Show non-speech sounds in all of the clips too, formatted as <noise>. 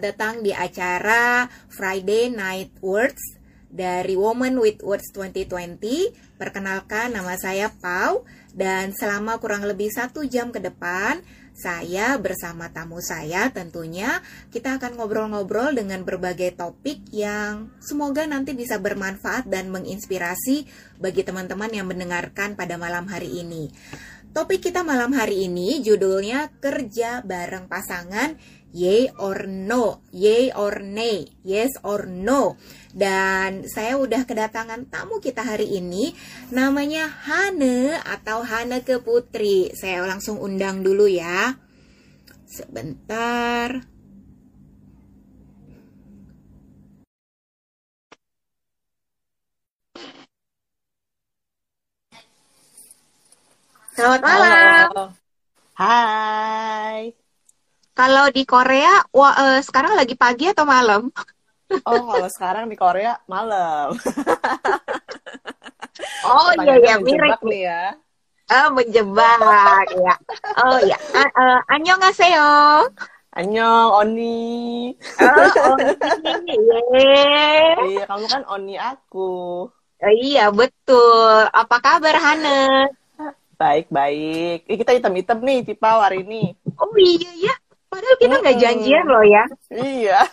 selamat datang di acara Friday Night Words dari Woman with Words 2020. Perkenalkan nama saya Pau dan selama kurang lebih satu jam ke depan saya bersama tamu saya tentunya kita akan ngobrol-ngobrol dengan berbagai topik yang semoga nanti bisa bermanfaat dan menginspirasi bagi teman-teman yang mendengarkan pada malam hari ini. Topik kita malam hari ini judulnya kerja bareng pasangan yay or no, yay or nay, yes or no. Dan saya udah kedatangan tamu kita hari ini namanya Hane atau Hane ke Putri. Saya langsung undang dulu ya. Sebentar. Selamat malam. Halo. Hai. Kalau di Korea, wah, eh, sekarang lagi pagi atau malam? Oh, kalau sekarang di Korea malam. <laughs> Oh iya Pertanyaannya ya, mirip nih ya. Oh, menjebak <laughs> ya. Oh ya, A- eh, annyeonghaseyo. Annyeong, Oni. Oh, <laughs> ye. Iya, kamu kan Oni aku. Oh, iya betul. Apa kabar Hane? Baik, baik. Eh, kita hitam-hitam nih, Cipau hari ini. Oh iya ya. Padahal kita nggak Mm-mm. janjian loh ya. Iya. <laughs>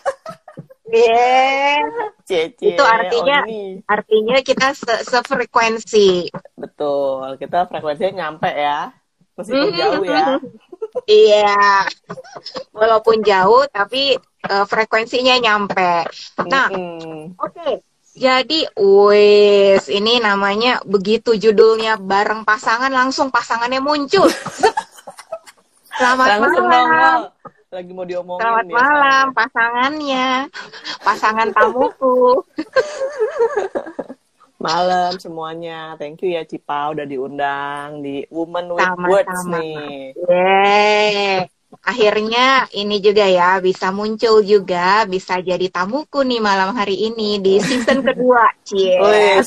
Yeah. Cece, Itu artinya- Oni. Artinya kita se sefrekuensi. Betul, kita frekuensinya nyampe ya. Meskipun jauh ya. <laughs> Iya. Walaupun jauh tapi eh, frekuensinya nyampe. Nah, Mm-mm. Oke, jadi wes ini namanya begitu judulnya bareng pasangan langsung pasangannya muncul. <laughs> Selamat Langsung malam. nongol. Lagi mau diomongin Selamat nih, malam pasangannya. Pasangan tamuku. <laughs> Malam semuanya. Thank you ya Cipa udah diundang di Woman with Sama-sama. Words nih. Yeay. Akhirnya ini juga ya bisa muncul juga bisa jadi tamuku nih malam hari ini di season kedua. Cie. Wih,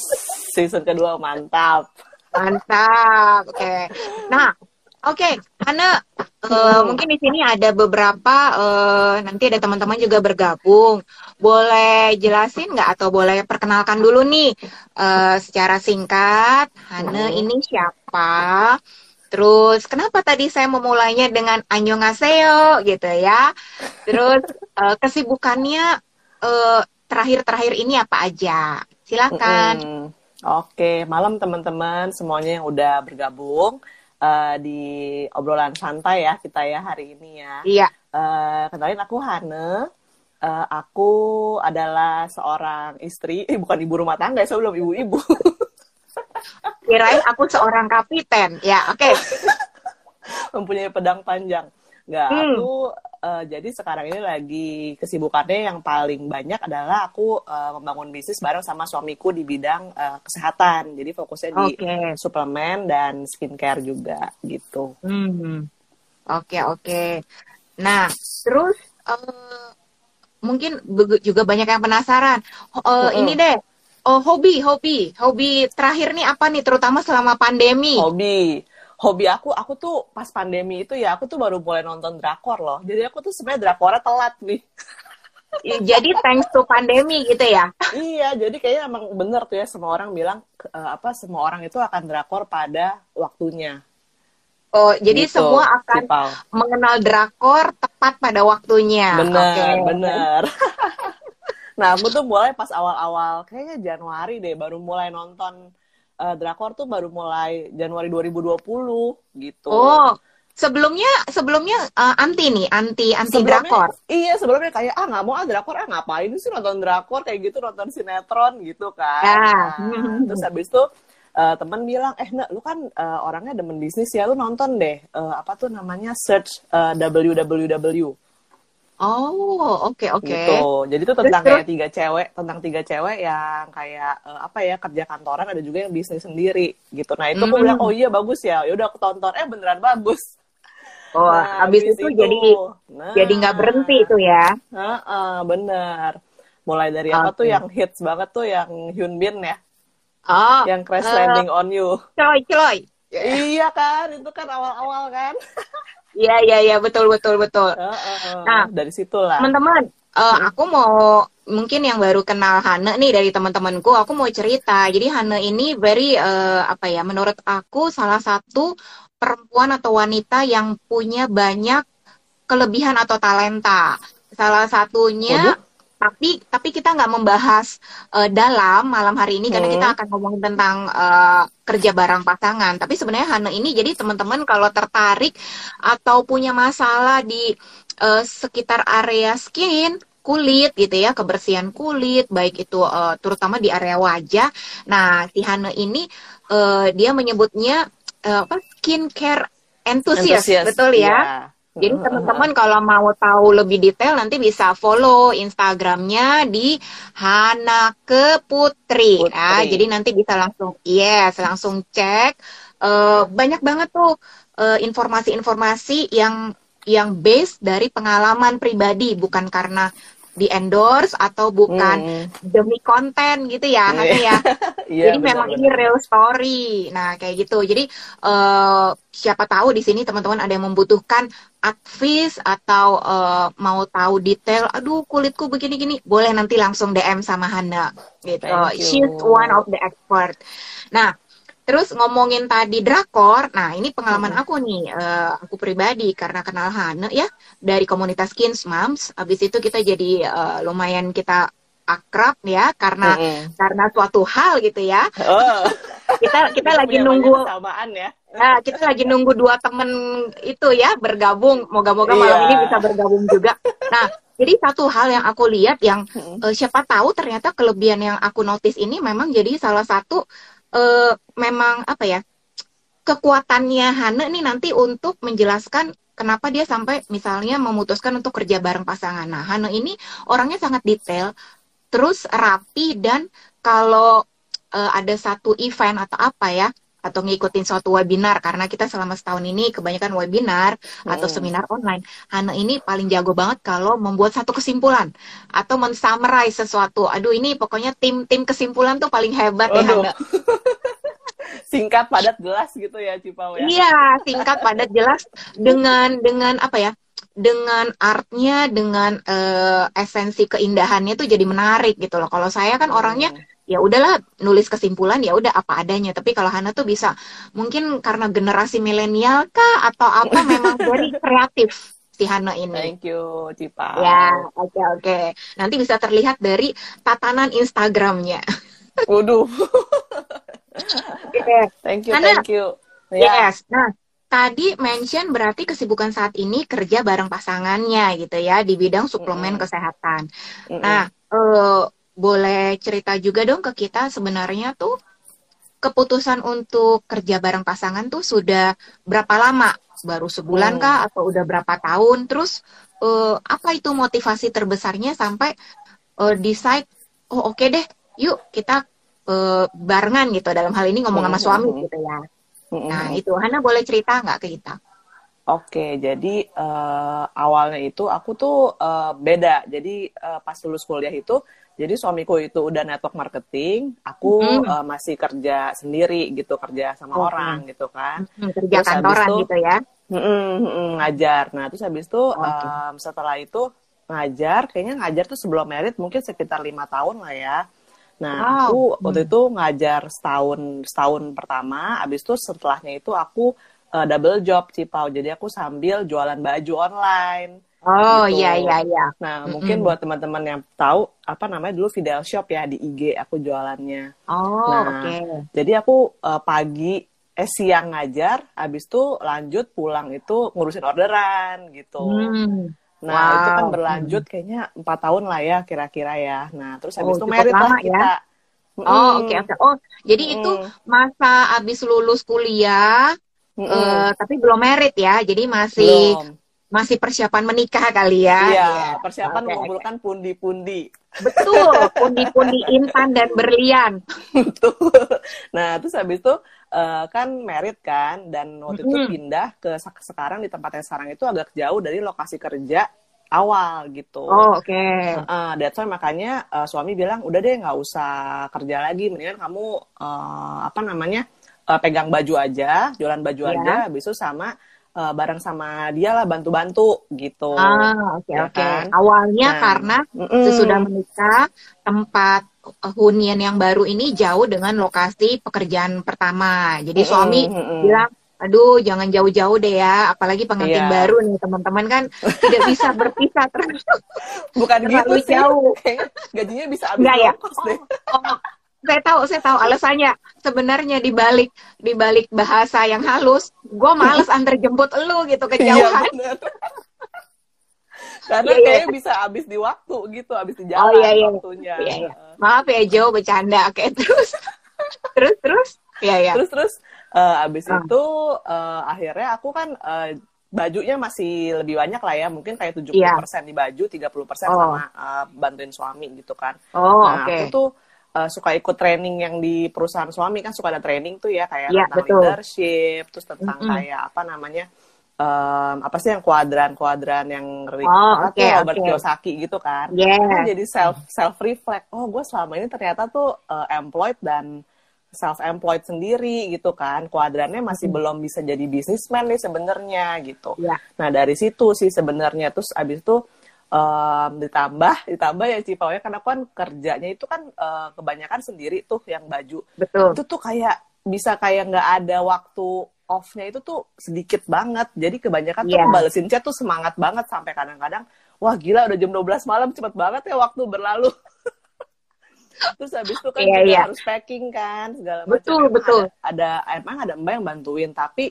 season kedua mantap. Mantap. Oke. Nah, oke, karena eh, Hmm. mungkin di sini ada beberapa eh, nanti ada teman-teman juga bergabung. Boleh jelasin nggak atau boleh perkenalkan dulu nih eh, secara singkat, Hana Hmm. ini siapa? Terus kenapa tadi saya memulainya dengan annyeonghaseyo gitu ya? Terus eh, kesibukannya eh, terakhir-terakhir ini apa aja? Silakan. Mm-mm. Oke, malam teman-teman semuanya yang udah bergabung eh, di obrolan santai ya kita ya hari ini ya. Iya. Eh, kenalin aku Hane. Eh, aku adalah seorang istri, eh bukan ibu rumah tangga, ya, saya belum ibu-ibu. <laughs> Kirain aku seorang kapiten. Ya, oke. <laughs> mempunyai pedang panjang. Nggak, Hmm. aku eh, jadi sekarang ini lagi kesibukannya yang paling banyak adalah aku eh, membangun bisnis bareng sama suamiku di bidang eh, kesehatan. Jadi fokusnya di Oke. suplemen dan skincare juga gitu. Hmm. Oke, oke. Nah, terus eh, mungkin juga banyak yang penasaran. Ho- eh, Mm-mm. Ini deh. Oh, hobi, hobi. Hobi terakhir nih apa nih terutama selama pandemi? Hobi. Hobi aku, aku tuh pas pandemi itu ya, aku tuh baru mulai nonton drakor loh. Jadi aku tuh sebenarnya drakornya telat nih. Jadi thanks to pandemi gitu ya. iya, jadi kayaknya emang bener tuh ya semua orang bilang eh, apa semua orang itu akan drakor pada waktunya. Oh, jadi Gitu, semua akan Cipal. mengenal drakor tepat pada waktunya. Bener, Oke. bener. <laughs> nah, aku tuh mulai pas awal-awal, kayaknya Januari deh, baru mulai nonton eh, drakor tuh baru mulai Januari 2020 gitu. Oh, sebelumnya sebelumnya eh, anti nih, anti anti Sebelumnya- drakor. Iya, sebelumnya kayak, ah nggak mau ah drakor, ah ngapain sih nonton drakor, kayak gitu, nonton sinetron gitu kan. Ya. Nah, terus habis itu eh, teman bilang, eh Nek, lu kan eh, orangnya demen bisnis ya, lu nonton deh, eh, apa tuh namanya, search eh, www. Oh, oke oke. gitu. Jadi itu tentang Terus, kayak tiga cewek, tentang tiga cewek yang kayak eh, apa ya kerja kantoran ada juga yang bisnis sendiri gitu. Nah itu aku Hmm. bilang oh iya bagus ya, ya udah aku tonton, eh beneran bagus. Oh, Nah, habis itu, jadi nah, jadi nggak berhenti itu ya. Heeh, bener. Mulai dari apa tuh yang hits banget tuh yang Hyun Bin ya, Oh, yang Crash eh, Landing on You. Celoy, celoy. iya kan, itu kan awal-awal kan. <laughs> Iya, iya, iya, betul, betul, betul. Heeh, Nah, dari situlah. Teman-teman, uh, aku mau mungkin yang baru kenal Hane nih dari teman-temanku, aku mau cerita. Jadi Hane ini very uh, apa ya? Menurut aku salah satu perempuan atau wanita yang punya banyak kelebihan atau talenta. Salah satunya Waduh tapi tapi kita nggak membahas uh, dalam malam hari ini hmm. karena kita akan ngomongin tentang uh, kerja bareng pasangan. Tapi sebenarnya Hana ini jadi teman-teman kalau tertarik atau punya masalah di uh, sekitar area skin kulit gitu ya kebersihan kulit baik itu uh, terutama di area wajah. Nah si Hana ini uh, dia menyebutnya uh, apa skincare enthusiast, enthusiast betul ya. Yeah jadi teman-teman kalau mau tahu lebih detail nanti bisa follow Instagramnya di Hanake Putri. Putri. Nah, jadi nanti bisa langsung yes langsung cek. Uh, banyak banget tuh informasi informasi-informasi yang yang base dari pengalaman pribadi bukan karena di endorse atau bukan hmm. demi konten gitu ya yeah. ya? <laughs> Yeah, jadi benar, memang benar. ini real story. Nah kayak gitu. Jadi uh, siapa tahu di sini teman-teman ada yang membutuhkan advice atau uh, mau tahu detail aduh kulitku begini-gini boleh nanti langsung DM sama Hana gitu. She's one of the expert. Nah Terus ngomongin tadi drakor, nah ini pengalaman aku nih, uh, aku pribadi karena kenal Hane ya dari komunitas Kins Moms. Abis itu kita jadi uh, lumayan kita akrab ya karena mm-hmm. karena suatu hal gitu ya. Oh. <laughs> kita kita lagi nunggu samaan ya. Nah, kita lagi nunggu dua temen itu ya bergabung. Moga-moga malam yeah. ini bisa bergabung juga. Nah, jadi satu hal yang aku lihat yang uh, siapa tahu ternyata kelebihan yang aku notice ini memang jadi salah satu uh, memang apa ya kekuatannya Hana nih nanti untuk menjelaskan kenapa dia sampai misalnya memutuskan untuk kerja bareng pasangan. Nah, Hana ini orangnya sangat detail, terus rapi dan kalau uh, ada satu event atau apa ya, atau ngikutin suatu webinar karena kita selama setahun ini kebanyakan webinar hmm. atau seminar online. Hana ini paling jago banget kalau membuat satu kesimpulan atau mensummarize sesuatu. Aduh ini pokoknya tim tim kesimpulan tuh paling hebat ya Hana. <laughs> singkat padat jelas gitu ya Cipau ya. Iya, singkat padat jelas dengan dengan apa ya? dengan artnya, dengan uh, esensi keindahannya tuh jadi menarik gitu loh. Kalau saya kan orangnya hmm ya udahlah nulis kesimpulan ya udah apa adanya tapi kalau Hana tuh bisa mungkin karena generasi milenial kah atau apa <laughs> memang dari kreatif si Hana ini. Thank you, Cipa. Ya, oke okay, oke. Okay. Nanti bisa terlihat dari tatanan Instagramnya. <laughs> Waduh. Thank you, Hana, thank you. Yeah. Yes. Nah, tadi mention berarti kesibukan saat ini kerja bareng pasangannya gitu ya di bidang suplemen mm -hmm. kesehatan. Mm -hmm. Nah, uh, boleh cerita juga dong ke kita sebenarnya tuh keputusan untuk kerja bareng pasangan tuh sudah berapa lama? Baru sebulan hmm. kah atau udah berapa tahun? Terus uh, apa itu motivasi terbesarnya sampai uh, decide oh oke okay deh, yuk kita uh, barengan gitu dalam hal ini ngomong sama hmm. suami gitu ya. Hmm. Nah, itu Hana boleh cerita nggak ke kita? Oke, jadi uh, awalnya itu aku tuh uh, beda. Jadi uh, pas lulus kuliah itu jadi suamiku itu udah network marketing, aku mm. uh, masih kerja sendiri gitu, kerja sama oh, orang gitu kan. Mm, kerja terus kantoran itu, gitu ya. Mm, mm, mm, ngajar. Nah, terus habis itu oh, okay. um, setelah itu ngajar, kayaknya ngajar tuh sebelum merit mungkin sekitar lima tahun lah ya. Nah, wow. aku waktu itu ngajar setahun setahun pertama, habis itu setelahnya itu aku uh, double job Cipau. Jadi aku sambil jualan baju online. Oh gitu. iya iya iya. Nah mm-hmm. mungkin buat teman-teman yang tahu apa namanya dulu video shop ya di IG aku jualannya. Oh nah, oke. Okay. Jadi aku uh, pagi eh siang ngajar, habis itu lanjut pulang itu ngurusin orderan gitu. Hmm. Nah wow. itu kan berlanjut kayaknya empat tahun lah ya kira-kira ya. Nah terus habis oh, itu merit lah kita. Ya? Oh oke okay, oke. Okay. Oh jadi mm. itu masa habis lulus kuliah. Mm -mm. Uh, tapi belum merit ya, jadi masih belum masih persiapan menikah kali ya. Iya, ya. persiapan okay, mengumpulkan pundi-pundi. Betul, pundi-pundi intan dan berlian. Betul. Nah, terus habis itu uh, kan merit kan dan waktu mm -hmm. itu pindah ke sekarang di tempat yang sekarang itu agak jauh dari lokasi kerja awal gitu. Oh, oke. Okay. Uh, that's why makanya uh, suami bilang udah deh nggak usah kerja lagi, mendingan kamu uh, apa namanya uh, pegang baju aja, jualan baju yeah. aja, habis itu sama uh, bareng sama dia lah bantu-bantu gitu. Ah, oke okay, ya oke. Okay. Kan? Awalnya nah, karena mm, sesudah menikah tempat hunian yang baru ini jauh dengan lokasi pekerjaan pertama. Jadi suami mm, mm, bilang aduh jangan jauh-jauh deh ya apalagi pengantin yeah. baru nih teman-teman kan <laughs> tidak bisa berpisah terus bukan gitu sih jauh <laughs> gajinya bisa habis ya? deh oh, oh, saya tahu saya tahu alasannya sebenarnya di balik di balik bahasa yang halus gue males <laughs> antar jemput lu gitu kejauhan <laughs> iya, karena yeah, kayaknya bisa habis di waktu gitu habis di jalan oh, iya, iya. waktunya iya, iya. maaf ya Jo bercanda kayak <laughs> terus terus terus ya ya terus terus uh, abis uh. itu uh, akhirnya aku kan uh, bajunya masih lebih banyak lah ya mungkin kayak 70% yeah. di baju 30% oh. sama uh, bantuin suami gitu kan oh, nah okay. aku tuh uh, suka ikut training yang di perusahaan suami kan suka ada training tuh ya kayak yeah, tentang betul. leadership terus tentang mm -hmm. kayak apa namanya um, apa sih yang kuadran-kuadran yang oh, okay, Robert okay. Kiyosaki gitu kan. Yeah. Kan jadi self self reflect. Oh, gue selama ini ternyata tuh uh, employed dan self employed sendiri gitu kan kuadrannya masih hmm. belum bisa jadi bisnismen nih sebenarnya gitu ya. nah dari situ sih sebenarnya terus abis itu um, ditambah ditambah ya Cipau ya karena kan kerjanya itu kan uh, kebanyakan sendiri tuh yang baju betul itu tuh kayak bisa kayak nggak ada waktu off-nya itu tuh sedikit banget jadi kebanyakan yeah. tuh iya. balesin chat tuh semangat banget sampai kadang-kadang wah gila udah jam 12 malam cepet banget ya waktu berlalu <laughs> terus habis itu kan yeah, yeah. harus packing kan segala macam betul emang betul ada, ada emang ada mbak yang bantuin tapi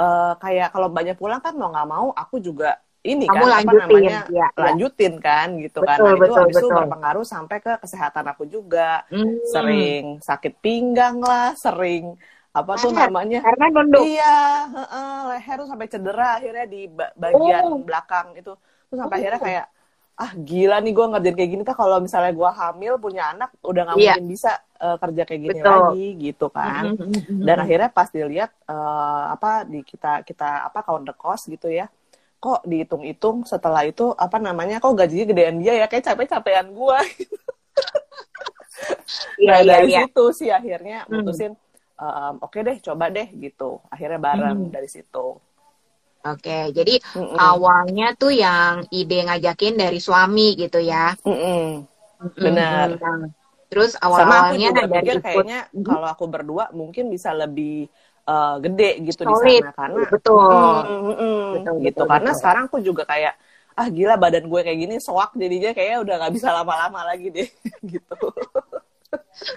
uh, kayak kalau banyak pulang kan mau nggak mau aku juga ini Kamu kan lanjutin, apa namanya ya, lanjutin ya. kan gitu kan. betul, kan nah, betul, itu habis betul. itu berpengaruh sampai ke kesehatan aku juga hmm. sering sakit pinggang lah sering apa tuh namanya karena nunduk iya uh, uh, leher tuh sampai cedera akhirnya di bagian oh. belakang itu terus sampai oh. akhirnya kayak ah gila nih gue ngerjain kayak gini kan kalau misalnya gue hamil punya anak udah nggak yeah. mungkin bisa uh, kerja kayak gini Betul. lagi gitu kan mm-hmm, mm-hmm. dan akhirnya pas dilihat uh, apa di kita kita apa count the cost gitu ya kok dihitung-hitung setelah itu apa namanya kok gajinya gedean dia ya kayak capek-capean gue nah yeah, dari yeah. situ sih akhirnya mm. mutusin um, oke okay deh coba deh gitu akhirnya bareng mm. dari situ Oke, jadi mm -mm. awalnya tuh yang ide ngajakin dari suami gitu ya. Mm -mm. Benar. Terus awal-awalnya dari ikut, kayaknya mm -hmm. kalau aku berdua mungkin bisa lebih uh, gede gitu Solid. di sana karena betul. Mm, mm, mm, betul gitu betul, karena betul. sekarang aku juga kayak ah gila badan gue kayak gini soak jadinya kayaknya udah nggak bisa lama-lama lagi deh <laughs> gitu.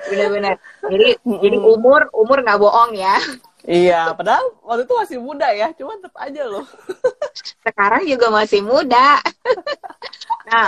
Benar-benar. Jadi mm jadi umur umur nggak bohong ya. Iya, padahal waktu itu masih muda ya, cuma tetap aja loh. Sekarang juga masih muda. <laughs> nah,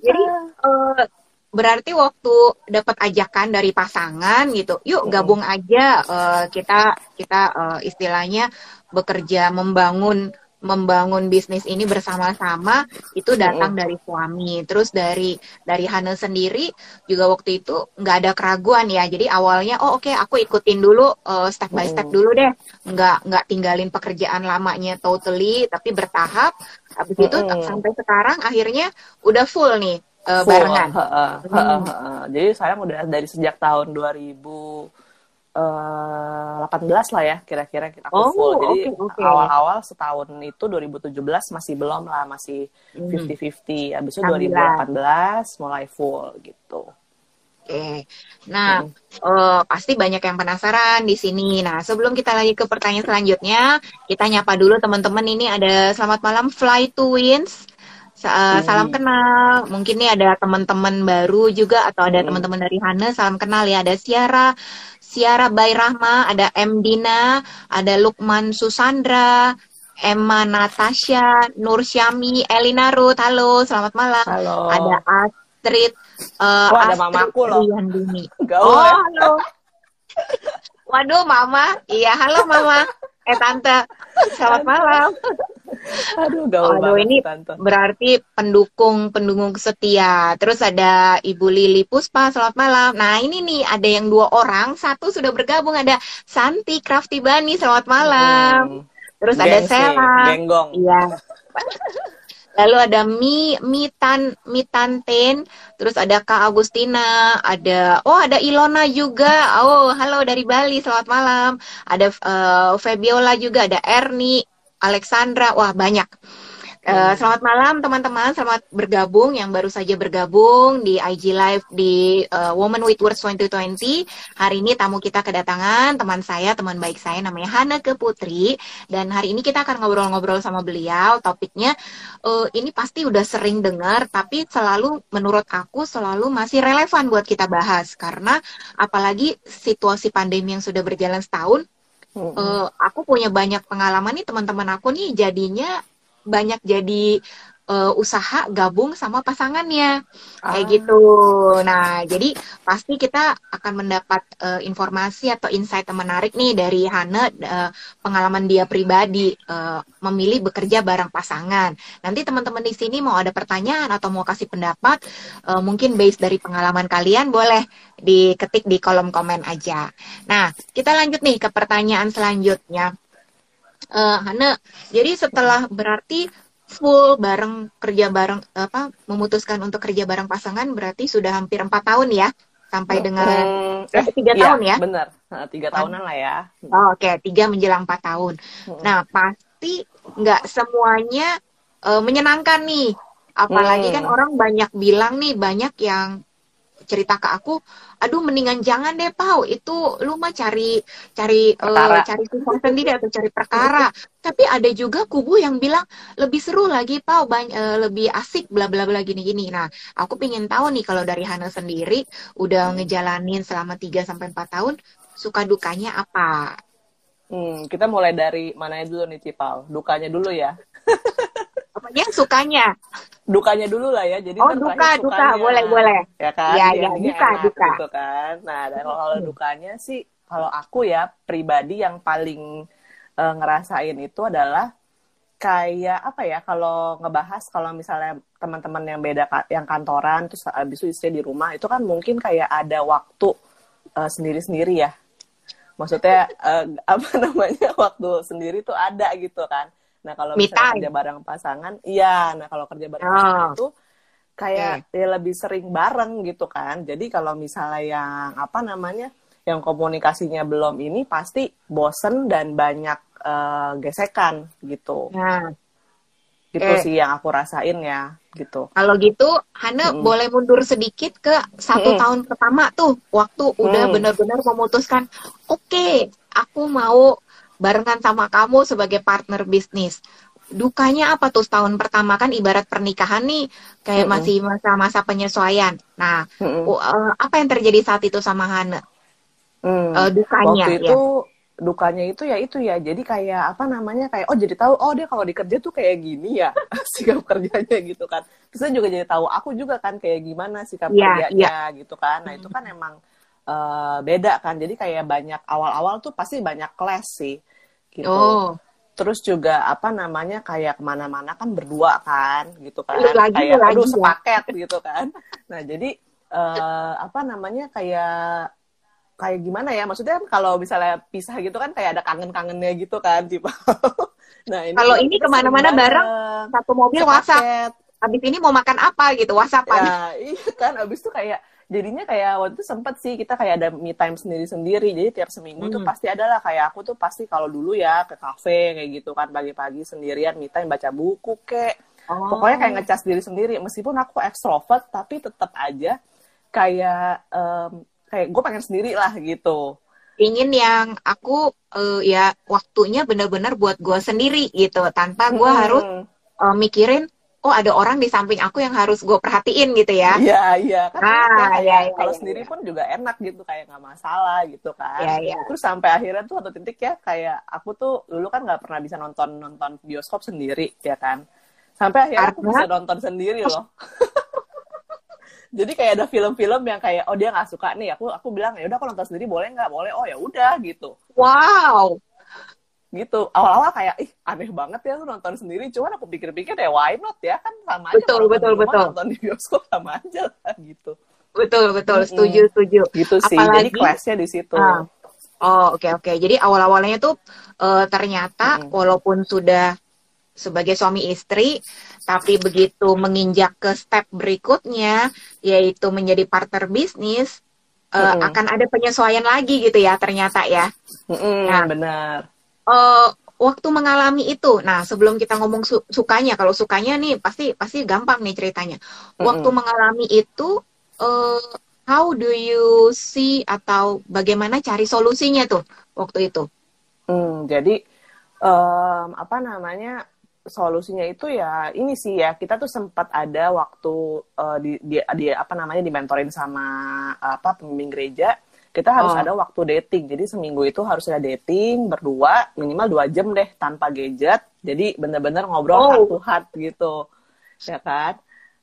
jadi uh, berarti waktu dapat ajakan dari pasangan gitu, yuk gabung aja uh, kita kita uh, istilahnya bekerja membangun membangun bisnis ini bersama-sama itu datang dari suami. Terus dari dari Hana sendiri juga waktu itu nggak ada keraguan ya. Jadi awalnya oh oke okay, aku ikutin dulu uh, step by step dulu deh. Nggak nggak tinggalin pekerjaan lamanya totally tapi bertahap. Habis itu sampai sekarang akhirnya udah full nih uh, barengan. Uh, uh, uh, uh, uh, uh. Jadi saya udah dari sejak tahun 2000 uh, eh, 18 lah ya kira-kira kita oh, full. Jadi okay, okay. awal-awal setahun itu 2017 masih belum lah, masih 50-50. Hmm. Habis itu 2018 mulai full gitu. Oke, okay. nah hmm. uh, pasti banyak yang penasaran di sini. Nah sebelum kita lagi ke pertanyaan selanjutnya, kita nyapa dulu teman-teman ini ada selamat malam Fly Twins. Salam kenal. Mungkin nih ada teman-teman baru juga atau ada hmm. teman-teman dari Hana. Salam kenal ya. Ada Siara, Siara Bayrahma, ada M Dina, ada Lukman Susandra, Emma Natasha, Nur Syami, Elina Ruth, halo, selamat malam. Halo. Ada Astrid, uh, oh, ada Astrid mamaku loh. <laughs> oh, halo. Waduh, mama. Iya, halo mama. Eh, tante. Selamat malam. <laughs> Aduh, gaul Aduh, banget, ini Tante. berarti pendukung-pendukung setia. Terus ada Ibu Lili Puspa, selamat malam. Nah, ini nih ada yang dua orang, satu sudah bergabung ada Santi Crafty Bani, selamat malam. Hmm. Terus Gengsi, ada Sarah. Genggong. Iya. Lalu ada Mi Mitan Mitanten, terus ada Kak Agustina, ada oh ada Ilona juga. Oh, halo dari Bali, selamat malam. Ada uh, Febiola juga, ada Erni, Alexandra, wah banyak. Uh, selamat malam teman-teman, selamat bergabung yang baru saja bergabung di IG Live di uh, Woman with Words 2020. Hari ini tamu kita kedatangan teman saya, teman baik saya namanya Hana Keputri dan hari ini kita akan ngobrol-ngobrol sama beliau. Topiknya uh, ini pasti udah sering dengar tapi selalu menurut aku selalu masih relevan buat kita bahas karena apalagi situasi pandemi yang sudah berjalan setahun Uh, aku punya banyak pengalaman nih teman-teman aku nih jadinya banyak jadi uh, usaha gabung sama pasangannya ah. kayak gitu. Nah, jadi pasti kita akan mendapat uh, informasi atau insight yang menarik nih dari Hana uh, pengalaman dia pribadi uh, memilih bekerja bareng pasangan. Nanti teman-teman di sini mau ada pertanyaan atau mau kasih pendapat, uh, mungkin base dari pengalaman kalian boleh diketik di kolom komen aja. Nah, kita lanjut nih ke pertanyaan selanjutnya uh, Hana. Jadi setelah berarti full bareng kerja bareng apa memutuskan untuk kerja bareng pasangan berarti sudah hampir empat tahun ya sampai dengan hmm, eh, tiga iya, tahun ya? benar. Tiga tahunan lah ya. Oh, oke okay. tiga menjelang empat tahun. Hmm. nah pasti nggak semuanya uh, menyenangkan nih. Apalagi kan hmm. kan orang banyak bilang nih banyak yang cerita ke aku, aduh mendingan jangan deh Pau, itu lu mah cari cari uh, cari susah sendiri atau cari perkara. Tapi ada juga kubu yang bilang lebih seru lagi Pau, banyak, uh, lebih asik bla bla bla gini gini. Nah, aku pengen tahu nih kalau dari Hana sendiri udah ngejalanin selama 3 sampai empat tahun, suka dukanya apa? Hmm, kita mulai dari mana dulu nih Cipal? Dukanya dulu ya. <laughs> Apanya sukanya? dukanya dulu lah ya. Jadi oh, duka, duka, boleh, boleh. Ya kan? Ya, ya, duka, enak, duka. Gitu kan. Nah, dan kalau dukanya sih, kalau aku ya pribadi yang paling uh, ngerasain itu adalah kayak apa ya kalau ngebahas kalau misalnya teman-teman yang beda yang kantoran terus abis itu istri di rumah itu kan mungkin kayak ada waktu uh, sendiri-sendiri ya maksudnya uh, <laughs> apa namanya waktu sendiri tuh ada gitu kan Nah kalau misalnya kerja bareng pasangan, iya. Nah kalau kerja bareng oh. pasangan itu kayak okay. ya lebih sering bareng gitu kan. Jadi kalau misalnya yang apa namanya, yang komunikasinya belum ini pasti bosen dan banyak uh, gesekan gitu. Nah. Gitu eh. sih yang aku rasain ya gitu. Kalau gitu, Hana mm boleh mundur sedikit ke satu mm tahun pertama tuh, waktu mm. udah benar-benar memutuskan, oke, okay, aku mau barengan sama kamu sebagai partner bisnis. Dukanya apa tuh setahun pertama kan ibarat pernikahan nih kayak mm -hmm. masih masa-masa penyesuaian. Nah, mm -hmm. uh, apa yang terjadi saat itu sama Hana? Mm. Uh, dukanya Waktu itu ya dukanya itu ya itu ya jadi kayak apa namanya kayak oh jadi tahu oh dia kalau dikerja tuh kayak gini ya <laughs> sikap kerjanya gitu kan terus juga jadi tahu aku juga kan kayak gimana sikap yeah, kerjanya yeah. gitu kan nah itu kan emang uh, beda kan jadi kayak banyak awal-awal tuh pasti banyak kelas sih gitu. Oh. Terus juga apa namanya kayak ke mana-mana kan berdua kan gitu kan lagi, kayak lagi, aduh ya. sepaket gitu kan. Nah jadi uh, apa namanya kayak kayak gimana ya maksudnya kalau misalnya pisah gitu kan kayak ada kangen-kangennya gitu kan <laughs> tipe. nah ini kalau ini ke mana-mana bareng satu mobil sepaket. WhatsApp. Abis ini mau makan apa gitu WhatsAppan. Ya, iya kan abis itu kayak jadinya kayak waktu itu sempet sih kita kayak ada me time sendiri-sendiri jadi tiap seminggu hmm. tuh pasti ada lah kayak aku tuh pasti kalau dulu ya ke kafe kayak gitu kan pagi-pagi sendirian me time baca buku kek oh. pokoknya kayak ngecas diri sendiri meskipun aku extrovert tapi tetap aja kayak um, kayak gue pengen sendiri lah gitu ingin yang aku uh, ya waktunya benar-benar buat gue sendiri gitu tanpa gue hmm. harus uh, mikirin oh ada orang di samping aku yang harus gue perhatiin gitu ya. Iya, iya. Kan ah, ya, ya, kalau ya, sendiri ya. pun juga enak gitu, kayak nggak masalah gitu kan. Ya, ya. Terus sampai akhirnya tuh satu titik ya, kayak aku tuh dulu kan nggak pernah bisa nonton nonton bioskop sendiri, ya kan. Sampai akhirnya aku bisa nonton sendiri loh. <laughs> Jadi kayak ada film-film yang kayak oh dia nggak suka nih, aku aku bilang ya udah aku nonton sendiri boleh nggak? Boleh. Oh ya udah gitu. Wow gitu. Awal-awal kayak ih aneh banget ya tuh nonton sendiri. Cuman aku pikir-pikir ya why not ya? Kan sama aja betul betul betul. nonton di bioskop sama aja lah gitu. Betul betul. Setuju setuju. Gitu sih. Apalagi, jadi kelasnya di situ. Uh, oh oke okay, oke. Okay. jadi awal-awalnya tuh uh, ternyata hmm. walaupun sudah sebagai suami istri tapi begitu menginjak ke step berikutnya yaitu menjadi partner bisnis uh, akan ada penyesuaian lagi gitu ya ternyata ya. Mm nah, benar uh, waktu mengalami itu, nah sebelum kita ngomong su sukanya, kalau sukanya nih pasti pasti gampang nih ceritanya. Waktu mm -hmm. mengalami itu, uh, how do you see atau bagaimana cari solusinya tuh waktu itu? Hmm, jadi um, apa namanya solusinya itu ya ini sih ya kita tuh sempat ada waktu uh, di, di, di apa namanya dimentorin sama apa pemimpin gereja kita harus oh. ada waktu dating. Jadi seminggu itu harus ada dating berdua minimal dua jam deh tanpa gadget. Jadi bener-bener ngobrol oh. heart to heart gitu, ya kan?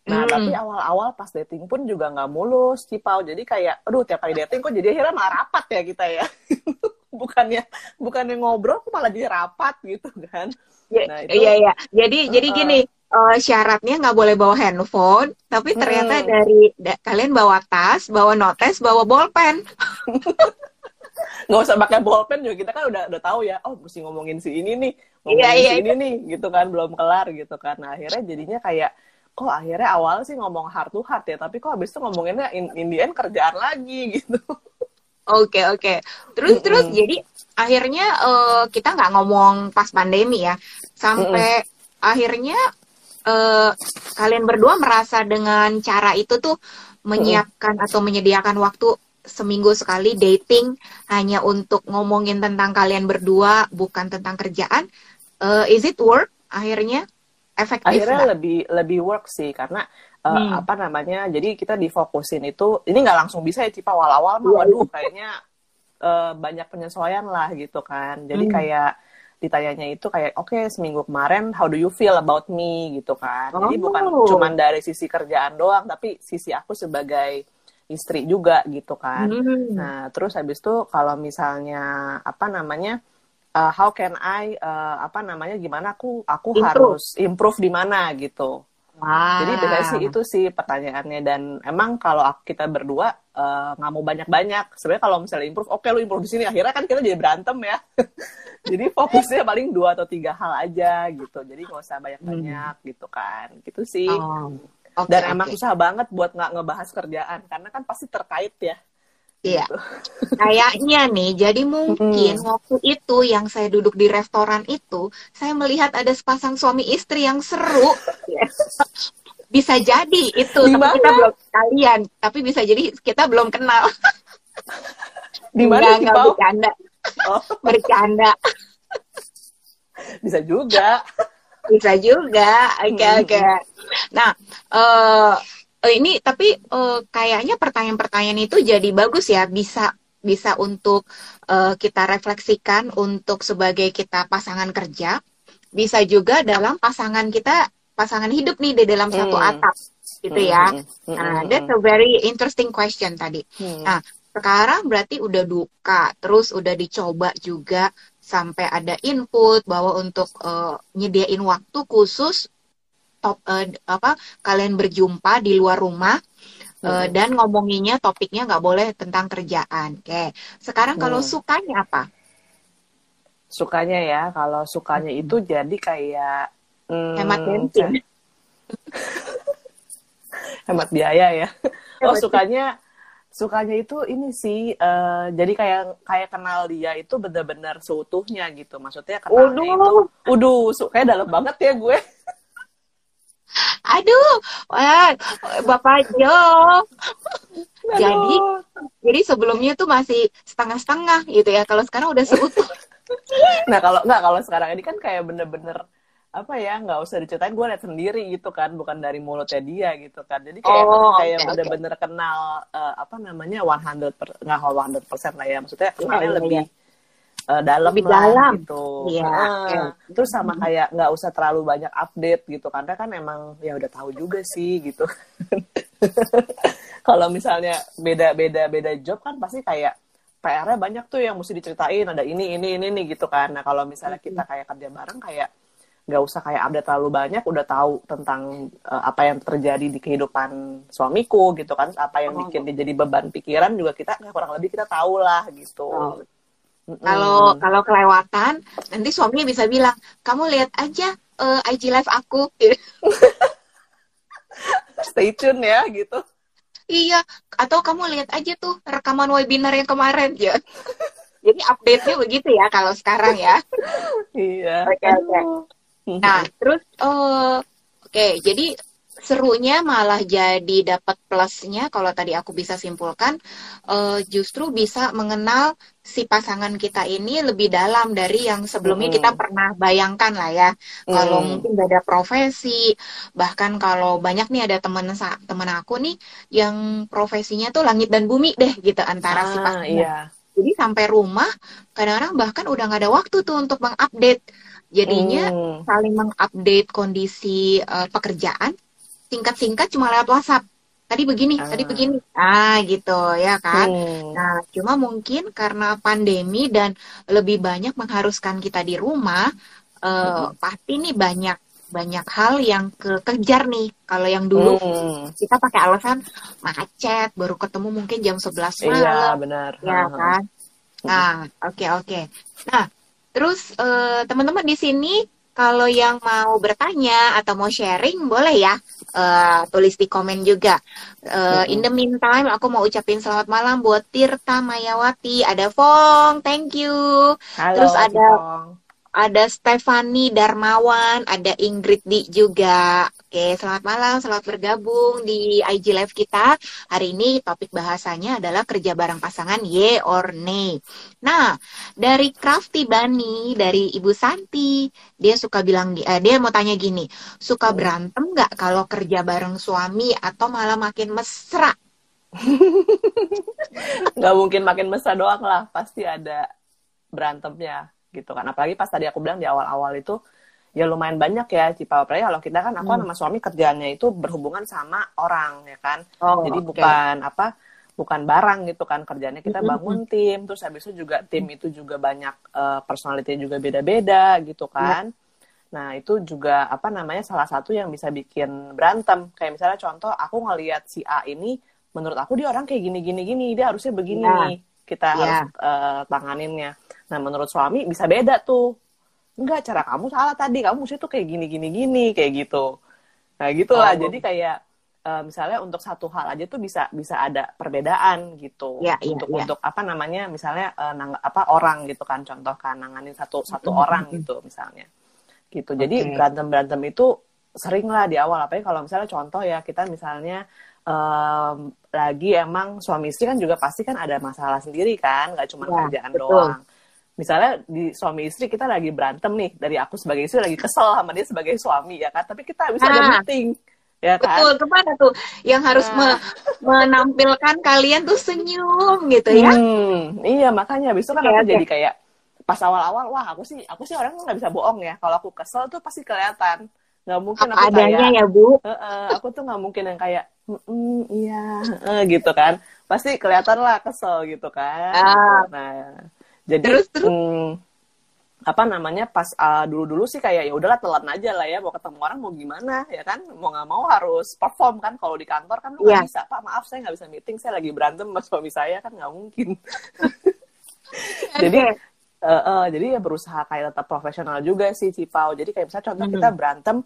Nah hmm. tapi awal-awal pas dating pun juga nggak mulus, cipau. Jadi kayak, aduh tiap kali dating kok jadi akhirnya malah rapat ya kita ya. <laughs> bukannya bukannya ngobrol kok malah jadi rapat gitu kan? Ya, nah, itu, iya iya. Jadi uh, jadi gini, uh, syaratnya nggak boleh bawa handphone, tapi ternyata hmm. dari da, kalian bawa tas, bawa notes, bawa bolpen. nggak usah pakai bolpen juga kita kan udah udah tahu ya oh mesti ngomongin si ini nih ngomongin iya, iya, si ini nih gitu kan belum kelar gitu kan nah akhirnya jadinya kayak kok akhirnya awal sih ngomong heart to heart ya tapi kok habis itu ngomonginnya in, in the end kerjaan lagi <laughs> gitu oke okay, oke okay. terus mm -hmm. terus jadi akhirnya uh, kita nggak ngomong pas pandemi ya sampai mm -hmm. akhirnya uh, kalian berdua merasa dengan cara itu tuh menyiapkan atau menyediakan waktu seminggu sekali dating hanya untuk ngomongin tentang kalian berdua bukan tentang kerjaan uh, is it work akhirnya efektif akhirnya gak? lebih lebih work sih karena uh, hmm. apa namanya jadi kita difokusin itu ini nggak langsung bisa ya cipa awal-awal mah waduh kayaknya uh, banyak penyesuaian lah gitu kan jadi hmm. kayak ditanyanya itu kayak oke okay, seminggu kemarin how do you feel about me gitu kan oh. jadi bukan cuma dari sisi kerjaan doang tapi sisi aku sebagai istri juga gitu kan hmm. nah terus habis itu kalau misalnya apa namanya uh, how can I uh, apa namanya gimana aku aku improve. harus improve di mana gitu Wow. Jadi biasanya sih itu sih pertanyaannya dan emang kalau kita berdua eh, nggak uh, mau banyak-banyak. Sebenarnya kalau misalnya improve, oke okay, lu improve di sini. Akhirnya kan kita jadi berantem ya. <laughs> jadi fokusnya paling dua atau tiga hal aja gitu. Jadi nggak usah banyak-banyak hmm. gitu kan. Gitu sih. Oh. Okay, dan emang okay. susah banget buat nggak ngebahas kerjaan karena kan pasti terkait ya. Iya. Gitu. Kayaknya nih, jadi mungkin hmm. waktu itu yang saya duduk di restoran itu, saya melihat ada sepasang suami istri yang seru. bisa jadi itu, Di mana? tapi kita belum kalian, tapi bisa jadi kita belum kenal. Di mana sih, bercanda. Oh. bercanda. Bisa juga. Bisa juga. Oke, okay, oke. Okay. Nah, uh, uh, ini tapi uh, kayaknya pertanyaan-pertanyaan itu jadi bagus ya bisa bisa untuk uh, kita refleksikan untuk sebagai kita pasangan kerja bisa juga dalam pasangan kita pasangan hidup nih di dalam hmm. satu atap gitu ya hmm. hmm nah that's a very interesting question tadi hmm. nah sekarang berarti udah duka terus udah dicoba juga sampai ada input bahwa untuk uh, nyediain waktu khusus top uh, apa kalian berjumpa di luar rumah uh, dan ngomonginnya topiknya nggak boleh tentang kerjaan. Oke, sekarang kalau hmm. sukanya apa? Sukanya ya, kalau sukanya hmm. itu jadi kayak hmm, hemat bensin, <laughs> hemat biaya ya. <laughs> Oh sukanya sukanya itu ini sih uh, jadi kayak kayak kenal dia itu benar-benar seutuhnya gitu maksudnya uduh. itu udah kayak dalam banget ya gue aduh wah bapak Jo. Jadi jadi sebelumnya tuh masih setengah-setengah gitu ya. Kalau sekarang udah seutuh. <laughs> Nah kalau nggak kalau sekarang ini kan kayak bener-bener apa ya nggak usah diceritain gue lihat sendiri gitu kan bukan dari mulutnya dia gitu kan. Jadi kayak oh, kayak okay, bener-bener okay. kenal uh, apa namanya 100 per, nggak 100 persen lah ya. Maksudnya kenalnya yeah, lebih yeah uh, dalam lebih lah, dalam gitu. Iya. Uh, Terus sama kayak nggak usah terlalu banyak update gitu karena kan emang ya udah tahu juga sih gitu. <laughs> Kalau misalnya beda-beda beda job kan pasti kayak PR-nya banyak tuh yang mesti diceritain ada ini ini ini nih gitu kan. Nah kalau misalnya kita kayak kerja bareng kayak nggak usah kayak update terlalu banyak udah tahu tentang uh, apa yang terjadi di kehidupan suamiku gitu kan apa yang oh. bikin dia jadi beban pikiran juga kita kurang lebih kita tahu lah gitu oh. Kalau mm. kalau kelewatan, nanti suaminya bisa bilang, kamu lihat aja uh, eh, IG live aku. <laughs> Stay tune ya gitu. Iya, atau kamu lihat aja tuh rekaman webinar yang kemarin ya. <laughs> Jadi update-nya begitu ya kalau sekarang ya. iya. Oke, okay, oke. Okay. Nah, terus uh, oke, okay, jadi serunya malah jadi dapat plusnya kalau tadi aku bisa simpulkan uh, justru bisa mengenal si pasangan kita ini lebih dalam dari yang sebelumnya mm. kita pernah bayangkan lah ya mm. kalau mungkin beda profesi bahkan kalau banyak nih ada teman teman aku nih yang profesinya tuh langit dan bumi deh gitu antara ah, si pasangan iya. jadi sampai rumah kadang-kadang bahkan udah nggak ada waktu tuh untuk mengupdate jadinya mm. saling mengupdate kondisi uh, pekerjaan singkat-singkat cuma lewat WhatsApp. Tadi begini, ah. tadi begini. Ah, gitu ya kan. Hmm. Nah, cuma mungkin karena pandemi dan lebih banyak mengharuskan kita di rumah, uh, hmm. pasti nih banyak banyak hal yang kekejar nih. Kalau yang dulu hmm. kita pakai alasan macet, baru ketemu mungkin jam 11 malam. Iya, benar. Ya kan. Nah, oke okay, oke. Okay. Nah, terus uh, teman-teman di sini kalau yang mau bertanya atau mau sharing boleh ya uh, tulis di komen juga. Uh, in the meantime aku mau ucapin selamat malam buat Tirta Mayawati, ada Fong, thank you. Halo, Terus ada Fong ada Stefani Darmawan, ada Ingrid Di juga. Oke, selamat malam, selamat bergabung di IG Live kita. Hari ini topik bahasanya adalah kerja bareng pasangan ye or nay. Nah, dari Crafty Bani, dari Ibu Santi, dia suka bilang, eh, dia mau tanya gini, suka berantem nggak kalau kerja bareng suami atau malah makin mesra? <laughs> Nggak mungkin makin mesra doang lah, pasti ada berantemnya gitu kan apalagi pas tadi aku bilang di awal-awal itu ya lumayan banyak ya Cipa apalagi kalau kita kan aku hmm. sama suami kerjaannya itu berhubungan sama orang ya kan oh, jadi okay. bukan apa bukan barang gitu kan kerjanya kita hmm, bangun tim terus habis itu juga tim itu juga banyak uh, personality juga beda-beda gitu iya. kan nah itu juga apa namanya salah satu yang bisa bikin berantem kayak misalnya contoh aku ngelihat si A ini menurut aku dia orang kayak gini gini gini dia harusnya begini yeah. kita yeah. harus uh, tanganinnya Nah, menurut suami bisa beda tuh. Enggak, cara kamu salah tadi. Kamu mesti tuh kayak gini, gini, gini, kayak gitu. Nah, gitulah. Oh. Jadi kayak uh, misalnya untuk satu hal aja tuh bisa bisa ada perbedaan gitu. Ya, untuk ya, untuk apa namanya? Misalnya uh, nang, apa orang gitu kan contoh kan nanganin satu satu mm -hmm. orang gitu misalnya. Gitu. Jadi okay. berantem-berantem itu sering lah di awal apalagi kalau misalnya contoh ya kita misalnya um, lagi emang suami istri kan juga pasti kan ada masalah sendiri kan nggak cuma ya, kerjaan betul. doang misalnya di suami istri kita lagi berantem nih dari aku sebagai istri lagi kesel sama dia sebagai suami ya kan? Tapi kita bisa nah, ada meeting ya kan? Betul ke mana tuh? Yang harus nah. me menampilkan kalian tuh senyum gitu ya. Hmm, iya makanya. Besok kan okay, aku okay. jadi kayak pas awal-awal wah aku sih aku sih orang nggak bisa bohong ya. Kalau aku kesel tuh pasti kelihatan. Nggak mungkin Apa aku adanya kayak, ya bu? E -e, aku tuh nggak mungkin yang kayak mm, iya e, gitu kan. Pasti kelihatan lah kesel gitu kan. Ah. nah jadi terus, terus? Hmm, apa namanya pas uh, dulu-dulu sih kayak ya udahlah telan aja lah ya mau ketemu orang mau gimana ya kan mau nggak mau harus perform kan kalau di kantor kan nggak yeah. bisa pak maaf saya nggak bisa meeting saya lagi berantem sama suami saya kan nggak mungkin <laughs> jadi uh, uh, jadi ya berusaha kayak tetap profesional juga sih Cipau jadi kayak misalnya contoh mm -hmm. kita berantem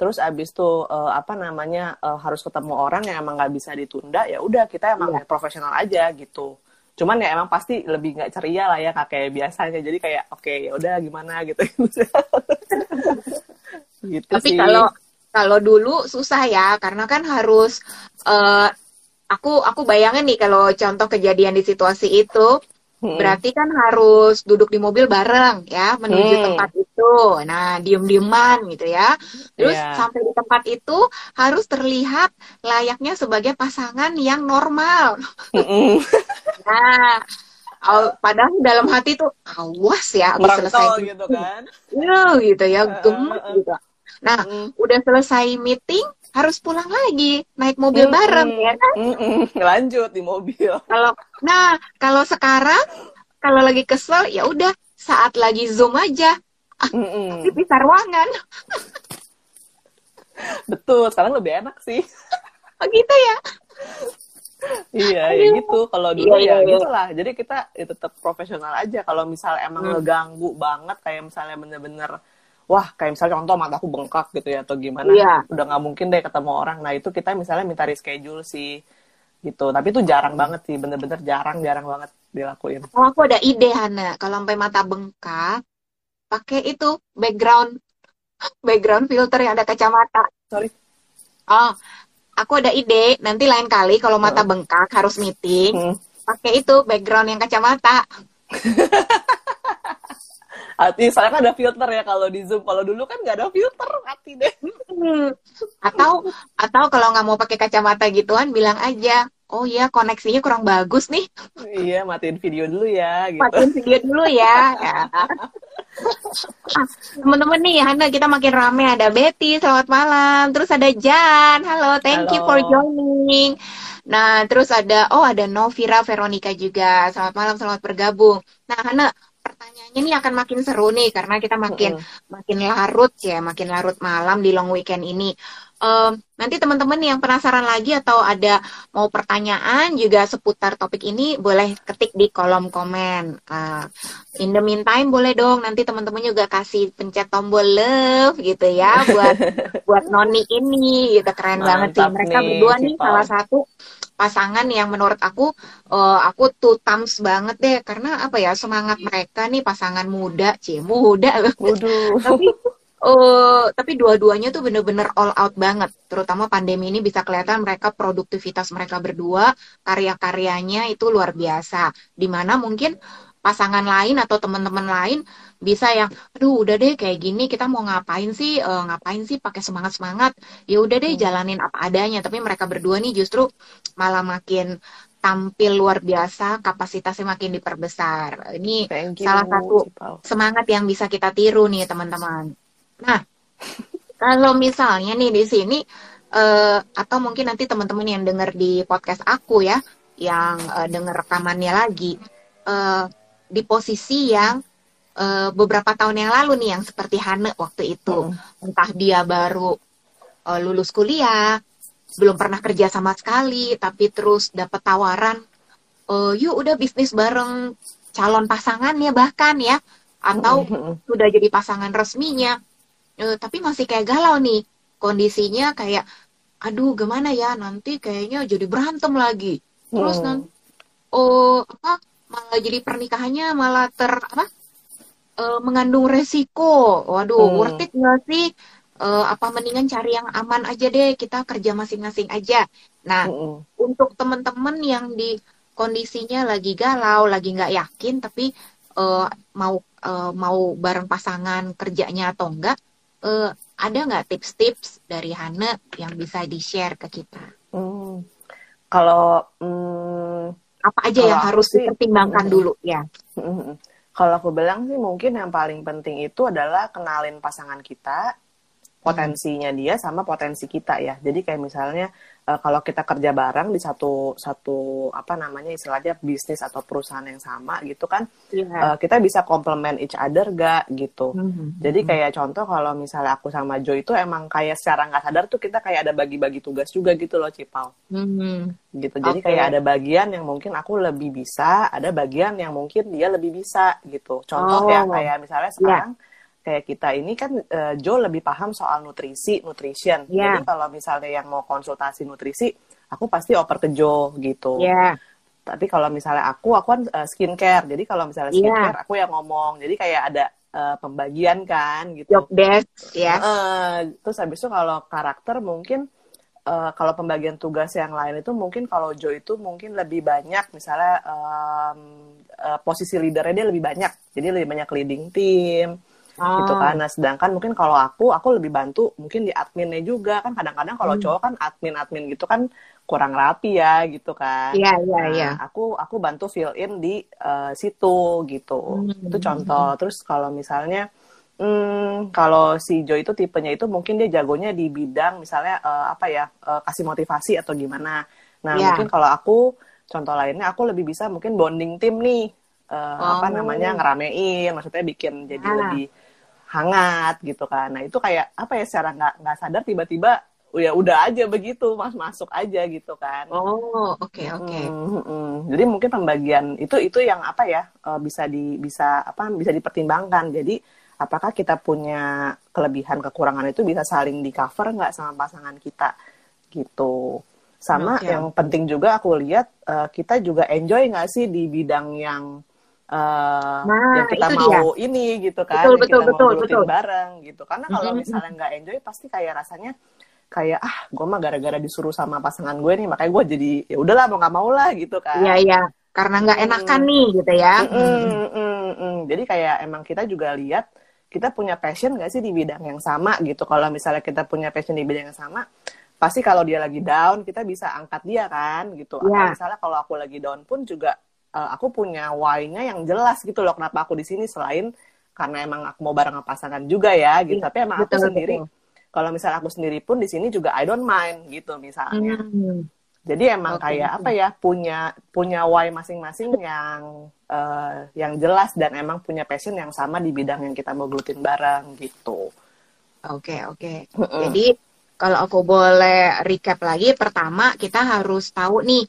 terus abis tuh uh, apa namanya uh, harus ketemu orang yang emang nggak bisa ditunda ya udah kita emang yeah. profesional aja gitu cuman ya emang pasti lebih nggak ceria lah ya kayak biasanya. Jadi kayak oke okay, ya udah gimana? gitu. <laughs> Gitu tapi kalau kalau dulu susah ya karena kan harus uh, aku aku bayangin nih kalau contoh kejadian di situasi itu Hmm. Berarti kan harus duduk di mobil bareng ya menuju hmm. tempat itu. Nah, diem-dieman gitu ya. Terus yeah. sampai di tempat itu harus terlihat layaknya sebagai pasangan yang normal. Hmm. <laughs> nah, padahal dalam hati tuh awas ya habis selesai gitu kan. <laughs> Iya gitu ya, gemes gitu. Nah, mm. udah selesai meeting, harus pulang lagi naik mobil mm bareng ya kan? Mm Lanjut di mobil. Kalau nah kalau sekarang kalau lagi kesel ya udah saat lagi zoom aja, mm -mm. bisa ruangan. Betul, sekarang lebih enak sih. Oh gitu ya? iya, ya gitu. Kalau dulu iya, ya iya, gitu lah. Jadi kita ya tetap profesional aja. Kalau misalnya emang hmm. ngeganggu banget, kayak misalnya bener-bener wah kayak misalnya contoh mataku bengkak gitu ya atau gimana yeah. udah nggak mungkin deh ketemu orang nah itu kita misalnya minta reschedule sih gitu tapi itu jarang banget sih bener-bener jarang jarang banget dilakuin? Oh, aku ada ide Hana. Kalau sampai mata bengkak, pakai itu background <gasps> background filter yang ada kacamata. Sorry. Oh, aku ada ide. Nanti lain kali kalau mata bengkak harus meeting, hmm. pakai itu background yang kacamata. <laughs> hati saya kan ada filter ya kalau di zoom. Kalau dulu kan nggak ada filter hati deh. Atau atau kalau nggak mau pakai kacamata gituan bilang aja oh iya koneksinya kurang bagus nih. Iya matiin video dulu ya gitu. matiin video dulu ya, ya. ah, teman-teman nih Hana kita makin rame. Ada Betty selamat malam. Terus ada Jan. Halo thank halo. you for joining. Nah terus ada oh ada Novira Veronica juga. Selamat malam selamat bergabung. Nah Hana pertanyaannya ini akan makin seru nih karena kita makin uh makin larut ya, makin larut malam di long weekend ini. Uh, nanti teman-teman yang penasaran lagi atau ada mau pertanyaan juga seputar topik ini boleh ketik di kolom komen. Uh, in the meantime boleh dong nanti teman-teman juga kasih pencet tombol love gitu ya <laughs> buat buat Noni ini gitu keren Mantap banget sih mereka nih, berdua nih salah satu pasangan yang menurut aku uh, aku tuh tams banget deh. Karena apa ya semangat mereka nih pasangan muda cie muda. <laughs> Tapi uh, tapi dua-duanya tuh bener-bener all out banget. Terutama pandemi ini bisa kelihatan mereka produktivitas mereka berdua karya-karyanya itu luar biasa. Di mana mungkin pasangan lain atau teman-teman lain bisa yang aduh udah deh kayak gini kita mau ngapain sih uh, ngapain sih pakai semangat semangat ya udah deh hmm. jalanin apa adanya. Tapi mereka berdua nih justru malah makin tampil luar biasa kapasitasnya makin diperbesar. Ini salah satu semangat yang bisa kita tiru nih teman-teman. Nah kalau misalnya nih di sini uh, atau mungkin nanti teman-teman yang dengar di podcast aku ya yang uh, dengar rekamannya lagi uh, di posisi yang uh, beberapa tahun yang lalu nih yang seperti Hane waktu itu hmm. entah dia baru uh, lulus kuliah belum pernah kerja sama sekali tapi terus dapat tawaran uh, yuk udah bisnis bareng calon pasangan ya bahkan ya atau hmm. sudah jadi pasangan resminya uh, tapi masih kayak galau nih kondisinya kayak aduh gimana ya nanti kayaknya jadi berantem lagi terus hmm. nanti oh apa malah jadi pernikahannya malah ter apa uh, mengandung resiko. Waduh, hmm. worth it nggak sih? Uh, apa mendingan cari yang aman aja deh, kita kerja masing-masing aja. Nah, hmm. untuk teman-teman yang di kondisinya lagi galau, lagi nggak yakin, tapi uh, mau uh, mau bareng pasangan kerjanya atau enggak, uh, ada nggak tips-tips dari Hana yang bisa di-share ke kita? Hmm. Kalau hmm, apa aja yang harus sih, dipertimbangkan mm, dulu ya? Kalau aku bilang sih mungkin yang paling penting itu adalah kenalin pasangan kita, potensinya dia sama potensi kita ya. Jadi kayak misalnya uh, kalau kita kerja bareng di satu satu apa namanya istilahnya bisnis atau perusahaan yang sama gitu kan, yeah. Iya. uh, kita bisa complement each other gak gitu. Mm-hmm. Jadi kayak contoh kalau misalnya aku sama Joy itu emang kayak secara nggak sadar tuh kita kayak ada bagi-bagi tugas juga gitu loh Cipal. Mm-hmm. Gitu. Jadi okay. kayak ada bagian yang mungkin aku lebih bisa, ada bagian yang mungkin dia lebih bisa gitu. Contoh oh. ya kayak misalnya sekarang yeah kayak kita ini kan uh, Jo lebih paham soal nutrisi, nutrition. Yeah. Jadi kalau misalnya yang mau konsultasi nutrisi, aku pasti oper ke Jo gitu. Yeah. Tapi kalau misalnya aku, aku kan uh, skincare. Jadi kalau misalnya iya. skincare, yeah. aku yang ngomong. Jadi kayak ada uh, pembagian kan gitu. Job desk, ya. Yeah. Uh, terus habis itu kalau karakter mungkin uh, kalau pembagian tugas yang lain itu mungkin kalau Jo itu mungkin lebih banyak misalnya um, uh, posisi leadernya dia lebih banyak. Jadi lebih banyak leading team oh. gitu kan. Nah sedangkan mungkin kalau aku aku lebih bantu mungkin di adminnya juga kan kadang-kadang kalau hmm. cowok kan admin-admin gitu kan kurang rapi ya gitu kan. Iya iya nah, iya. Aku aku bantu fill in di uh, situ gitu. Hmm. Itu contoh. Terus kalau misalnya Hmm, kalau si Jo itu tipenya itu mungkin dia jagonya di bidang misalnya uh, apa ya uh, kasih motivasi atau gimana. Nah yeah. mungkin kalau aku contoh lainnya aku lebih bisa mungkin bonding tim nih uh, oh. apa namanya ngeramein, maksudnya bikin jadi ah. lebih hangat gitu kan nah itu kayak apa ya secara nggak nggak sadar tiba-tiba ya udah aja begitu mas masuk aja gitu kan oh oke okay, oke okay. hmm, hmm. jadi mungkin pembagian itu itu yang apa ya eh, bisa di bisa apa bisa dipertimbangkan jadi apakah kita punya kelebihan kekurangan itu bisa saling di cover nggak sama pasangan kita gitu Sama okay. yang penting juga aku lihat uh, kita juga enjoy nggak sih di bidang yang uh, nah, yang kita mau dia. ini gitu kan, betul, betul, kita betul, mau betul. bareng gitu. Karena kalau misalnya nggak enjoy, pasti kayak rasanya kayak ah gue mah gara-gara disuruh sama pasangan gue nih makanya gue jadi ya udahlah mau nggak mau lah gitu kan iya iya karena nggak enakan nih gitu ya mm, mm, mm, mm. jadi kayak emang kita juga lihat kita punya passion gak sih di bidang yang sama gitu kalau misalnya kita punya passion di bidang yang sama pasti kalau dia lagi down kita bisa angkat dia kan gitu yeah. atau iya. misalnya kalau aku lagi down pun juga uh, aku punya why-nya yang jelas gitu loh kenapa aku di sini selain karena emang aku mau bareng pasangan juga ya gitu yeah, tapi emang betul, aku sendiri betul kalau misalnya aku sendiri pun di sini juga I don't mind gitu misalnya. Hmm. Jadi emang okay. kayak apa ya punya punya why masing-masing yang uh, yang jelas dan emang punya passion yang sama di bidang yang kita mau gelutin bareng gitu. Oke okay, oke. Okay. Jadi kalau aku boleh recap lagi, pertama kita harus tahu nih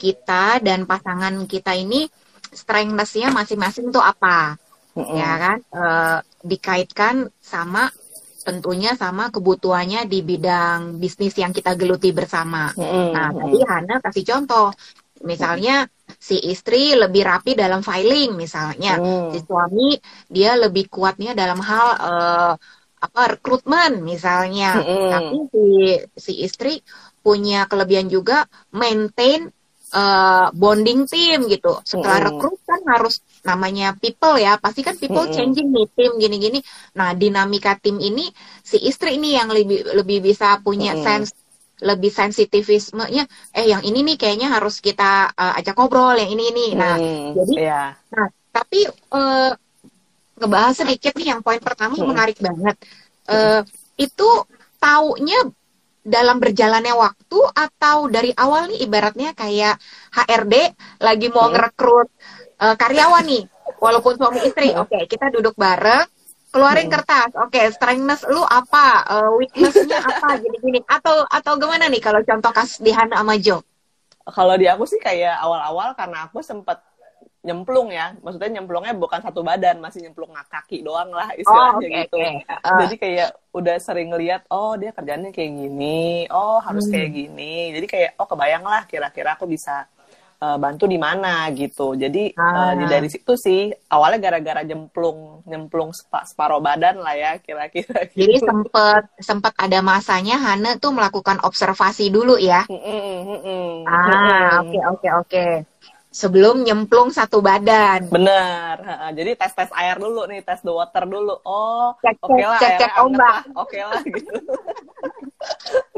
kita dan pasangan kita ini strength-nya masing-masing tuh apa, mm -hmm. ya kan? Uh, dikaitkan sama tentunya sama kebutuhannya di bidang bisnis yang kita geluti bersama. Mm. Nah, tadi Hana kasih contoh, misalnya si istri lebih rapi dalam filing, misalnya mm. si suami dia lebih kuatnya dalam hal uh, apa rekrutmen, misalnya. Mm. Tapi si si istri punya kelebihan juga maintain uh, bonding team gitu. Setelah mm. rekrut kan harus namanya people ya, pasti kan people mm. changing nih tim gini-gini. Nah dinamika tim ini si istri ini yang lebih lebih bisa punya mm. sense lebih sensitivismenya eh yang ini nih kayaknya harus kita uh, ajak ngobrol yang ini ini nah mm, jadi yeah. nah tapi uh, ngebahas sedikit nih yang poin pertama mm. menarik banget uh, itu taunya dalam berjalannya waktu atau dari awal nih ibaratnya kayak HRD lagi mau hmm. ngerekrut uh, karyawan nih walaupun suami istri. Oke okay, kita duduk bareng keluarin hmm. kertas. Oke okay, strengthness lu apa? Uh, weaknessnya apa? <laughs> Gini-gini. Atau atau gimana nih kalau contoh kasus di Hana sama Jo? Kalau di aku sih kayak awal-awal karena aku sempat nyemplung ya maksudnya nyemplungnya bukan satu badan masih nyemplung kaki doang lah istilahnya oh, okay, gitu okay. Uh. jadi kayak udah sering ngeliat oh dia kerjanya kayak gini oh harus hmm. kayak gini jadi kayak oh kebayang lah kira-kira aku bisa uh, bantu di mana gitu jadi ah. uh, dari situ sih awalnya gara-gara nyemplung nyemplung sepa, separuh badan lah ya kira-kira <laughs> gitu. jadi sempet sempet ada masanya Hana tuh melakukan observasi dulu ya mm -mm, ah oke oke oke sebelum nyemplung satu badan. Bener. Jadi tes tes air dulu nih, tes the water dulu. Oh, oke okay lah, cek cek ombak. Oke okay lah <laughs> gitu.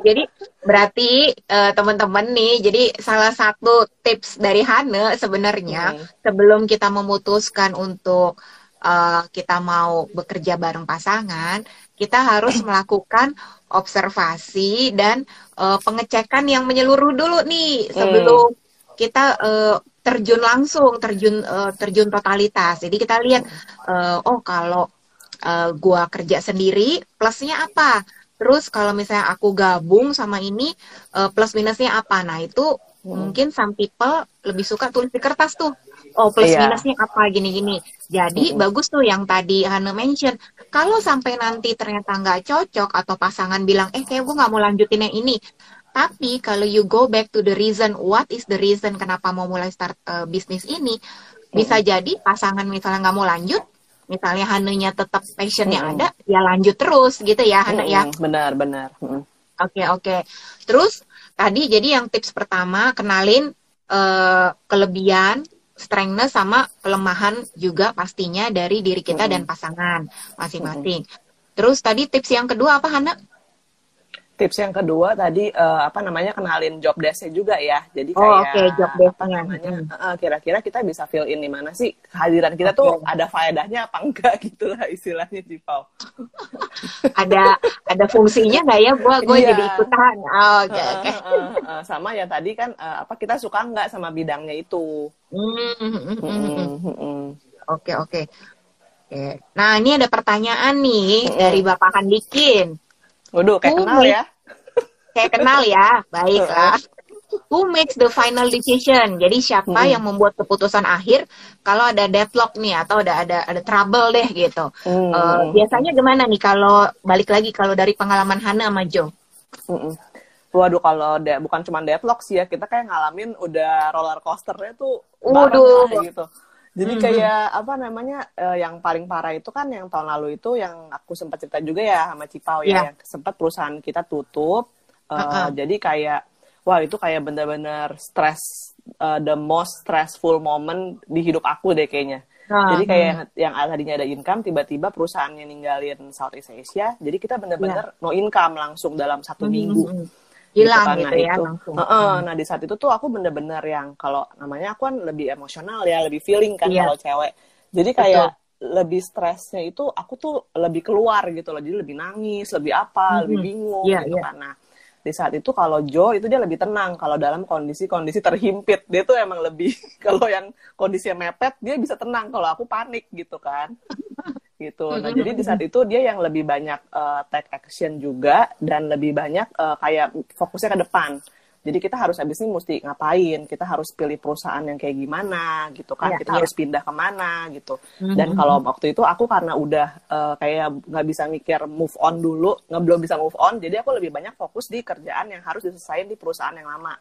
jadi berarti uh, teman-teman nih, jadi salah satu tips dari Hane sebenarnya hmm. sebelum kita memutuskan untuk uh, kita mau bekerja bareng pasangan, kita harus <coughs> melakukan observasi dan uh, pengecekan yang menyeluruh dulu nih sebelum hmm kita uh, terjun langsung, terjun uh, terjun totalitas. Jadi kita lihat uh, oh kalau uh, gua kerja sendiri plusnya apa? Terus kalau misalnya aku gabung sama ini uh, plus minusnya apa? Nah, itu hmm. mungkin some people lebih suka tulis di kertas tuh. Oh, plus yeah. minusnya apa gini-gini. Jadi hmm. bagus tuh yang tadi Hana mention. Kalau sampai nanti ternyata nggak cocok atau pasangan bilang, eh kayak gue nggak mau lanjutin yang ini, tapi kalau you go back to the reason, what is the reason kenapa mau mulai start uh, bisnis ini, bisa jadi pasangan misalnya nggak mau lanjut, misalnya Hananya tetap passionnya mm. ada, ya lanjut terus gitu ya Hana mm. ya. Benar benar. Oke mm. oke. Okay, okay. Terus tadi jadi yang tips pertama kenalin uh, kelebihan, strength sama kelemahan juga pastinya dari diri kita mm. dan pasangan masing-masing. Mm. Terus tadi tips yang kedua apa Hana? Tips yang kedua tadi uh, apa namanya kenalin job desk juga ya. Jadi oh, kayak oh, okay. job desk namanya uh, kira-kira kita bisa fill in di mana sih kehadiran kita okay. tuh ada faedahnya apa enggak <laughs> gitu lah istilahnya Cipau. ada ada fungsinya nggak ya gua gue yeah. jadi ikutan. Oh, oke okay, okay. uh, uh, uh, sama ya tadi kan uh, apa kita suka nggak sama bidangnya itu. Oke oke. Nah ini ada pertanyaan nih dari Bapak Handikin. Waduh, kayak Who kenal ya. Kayak kenal ya, baiklah. Who makes the final decision? Jadi siapa hmm. yang membuat keputusan akhir kalau ada deadlock nih atau ada ada ada trouble deh gitu. Hmm. Uh, biasanya gimana nih kalau balik lagi kalau dari pengalaman Hana sama Jo? Hmm. Waduh kalau de bukan cuma deadlock sih ya, kita kayak ngalamin udah roller coasternya tuh Waduh. gitu. Jadi mm-hmm. kayak apa namanya uh, yang paling parah itu kan yang tahun lalu itu yang aku sempat cerita juga ya sama Cipau ya, yeah. yang sempat perusahaan kita tutup. Uh, uh-uh. Jadi kayak wah itu kayak bener-bener stress uh, the most stressful moment di hidup aku deh kayaknya. Uh, jadi kayak hmm. yang, yang tadinya ada income tiba-tiba perusahaannya ninggalin Southeast Asia, jadi kita bener-bener yeah. no income langsung dalam satu mm-hmm. minggu. Hmm, hmm hilang gitu, gitu ya itu. langsung. Uh, uh, nah di saat itu tuh aku bener-bener yang kalau namanya aku kan lebih emosional ya, lebih feeling kan yeah. kalau cewek. Jadi kayak Betul. lebih stresnya itu aku tuh lebih keluar gitu loh, jadi lebih nangis, lebih apa, mm -hmm. lebih bingung yeah, gitu yeah. kan. Nah di saat itu kalau Joe itu dia lebih tenang kalau dalam kondisi-kondisi terhimpit dia tuh emang lebih <laughs> kalau yang kondisinya mepet dia bisa tenang kalau aku panik gitu kan gitu. Nah, jadi di saat itu dia yang lebih banyak uh, take action juga dan lebih banyak uh, kayak fokusnya ke depan. Jadi kita harus habis ini mesti ngapain, kita harus pilih perusahaan yang kayak gimana gitu kan, yeah, kita yeah. harus pindah ke mana gitu. Mm-hmm. Dan kalau waktu itu aku karena udah uh, kayak nggak bisa mikir move on dulu, nggak belum bisa move on, jadi aku lebih banyak fokus di kerjaan yang harus diselesaikan di perusahaan yang lama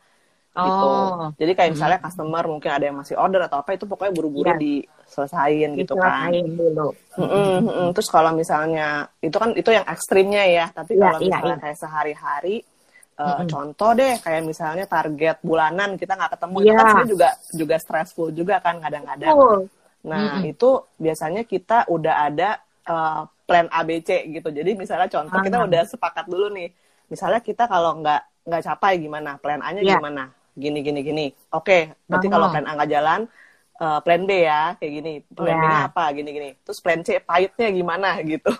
gitu. Oh. Jadi kayak misalnya hmm. customer mungkin ada yang masih order atau apa itu pokoknya buru-buru ya. diselesain gitu kan. dulu. Mm -mm, mm -mm. Terus kalau misalnya itu kan itu yang ekstrimnya ya, tapi ya, kalau ya, misalnya ya. kayak sehari-hari uh, mm -hmm. contoh deh kayak misalnya target bulanan kita nggak ketemu ya. itu kan sebenarnya juga juga stressful juga kan kadang-kadang. Oh. Nah, mm -hmm. itu biasanya kita udah ada uh, plan ABC gitu. Jadi misalnya contoh ah. kita udah sepakat dulu nih. Misalnya kita kalau nggak nggak capai gimana, plan A-nya yeah. gimana? Gini gini gini. Oke, okay, berarti kalau plan A nggak jalan, uh, plan B ya kayak gini. Plan yeah. B-nya apa gini gini. Terus plan C pahitnya gimana <laughs> gitu.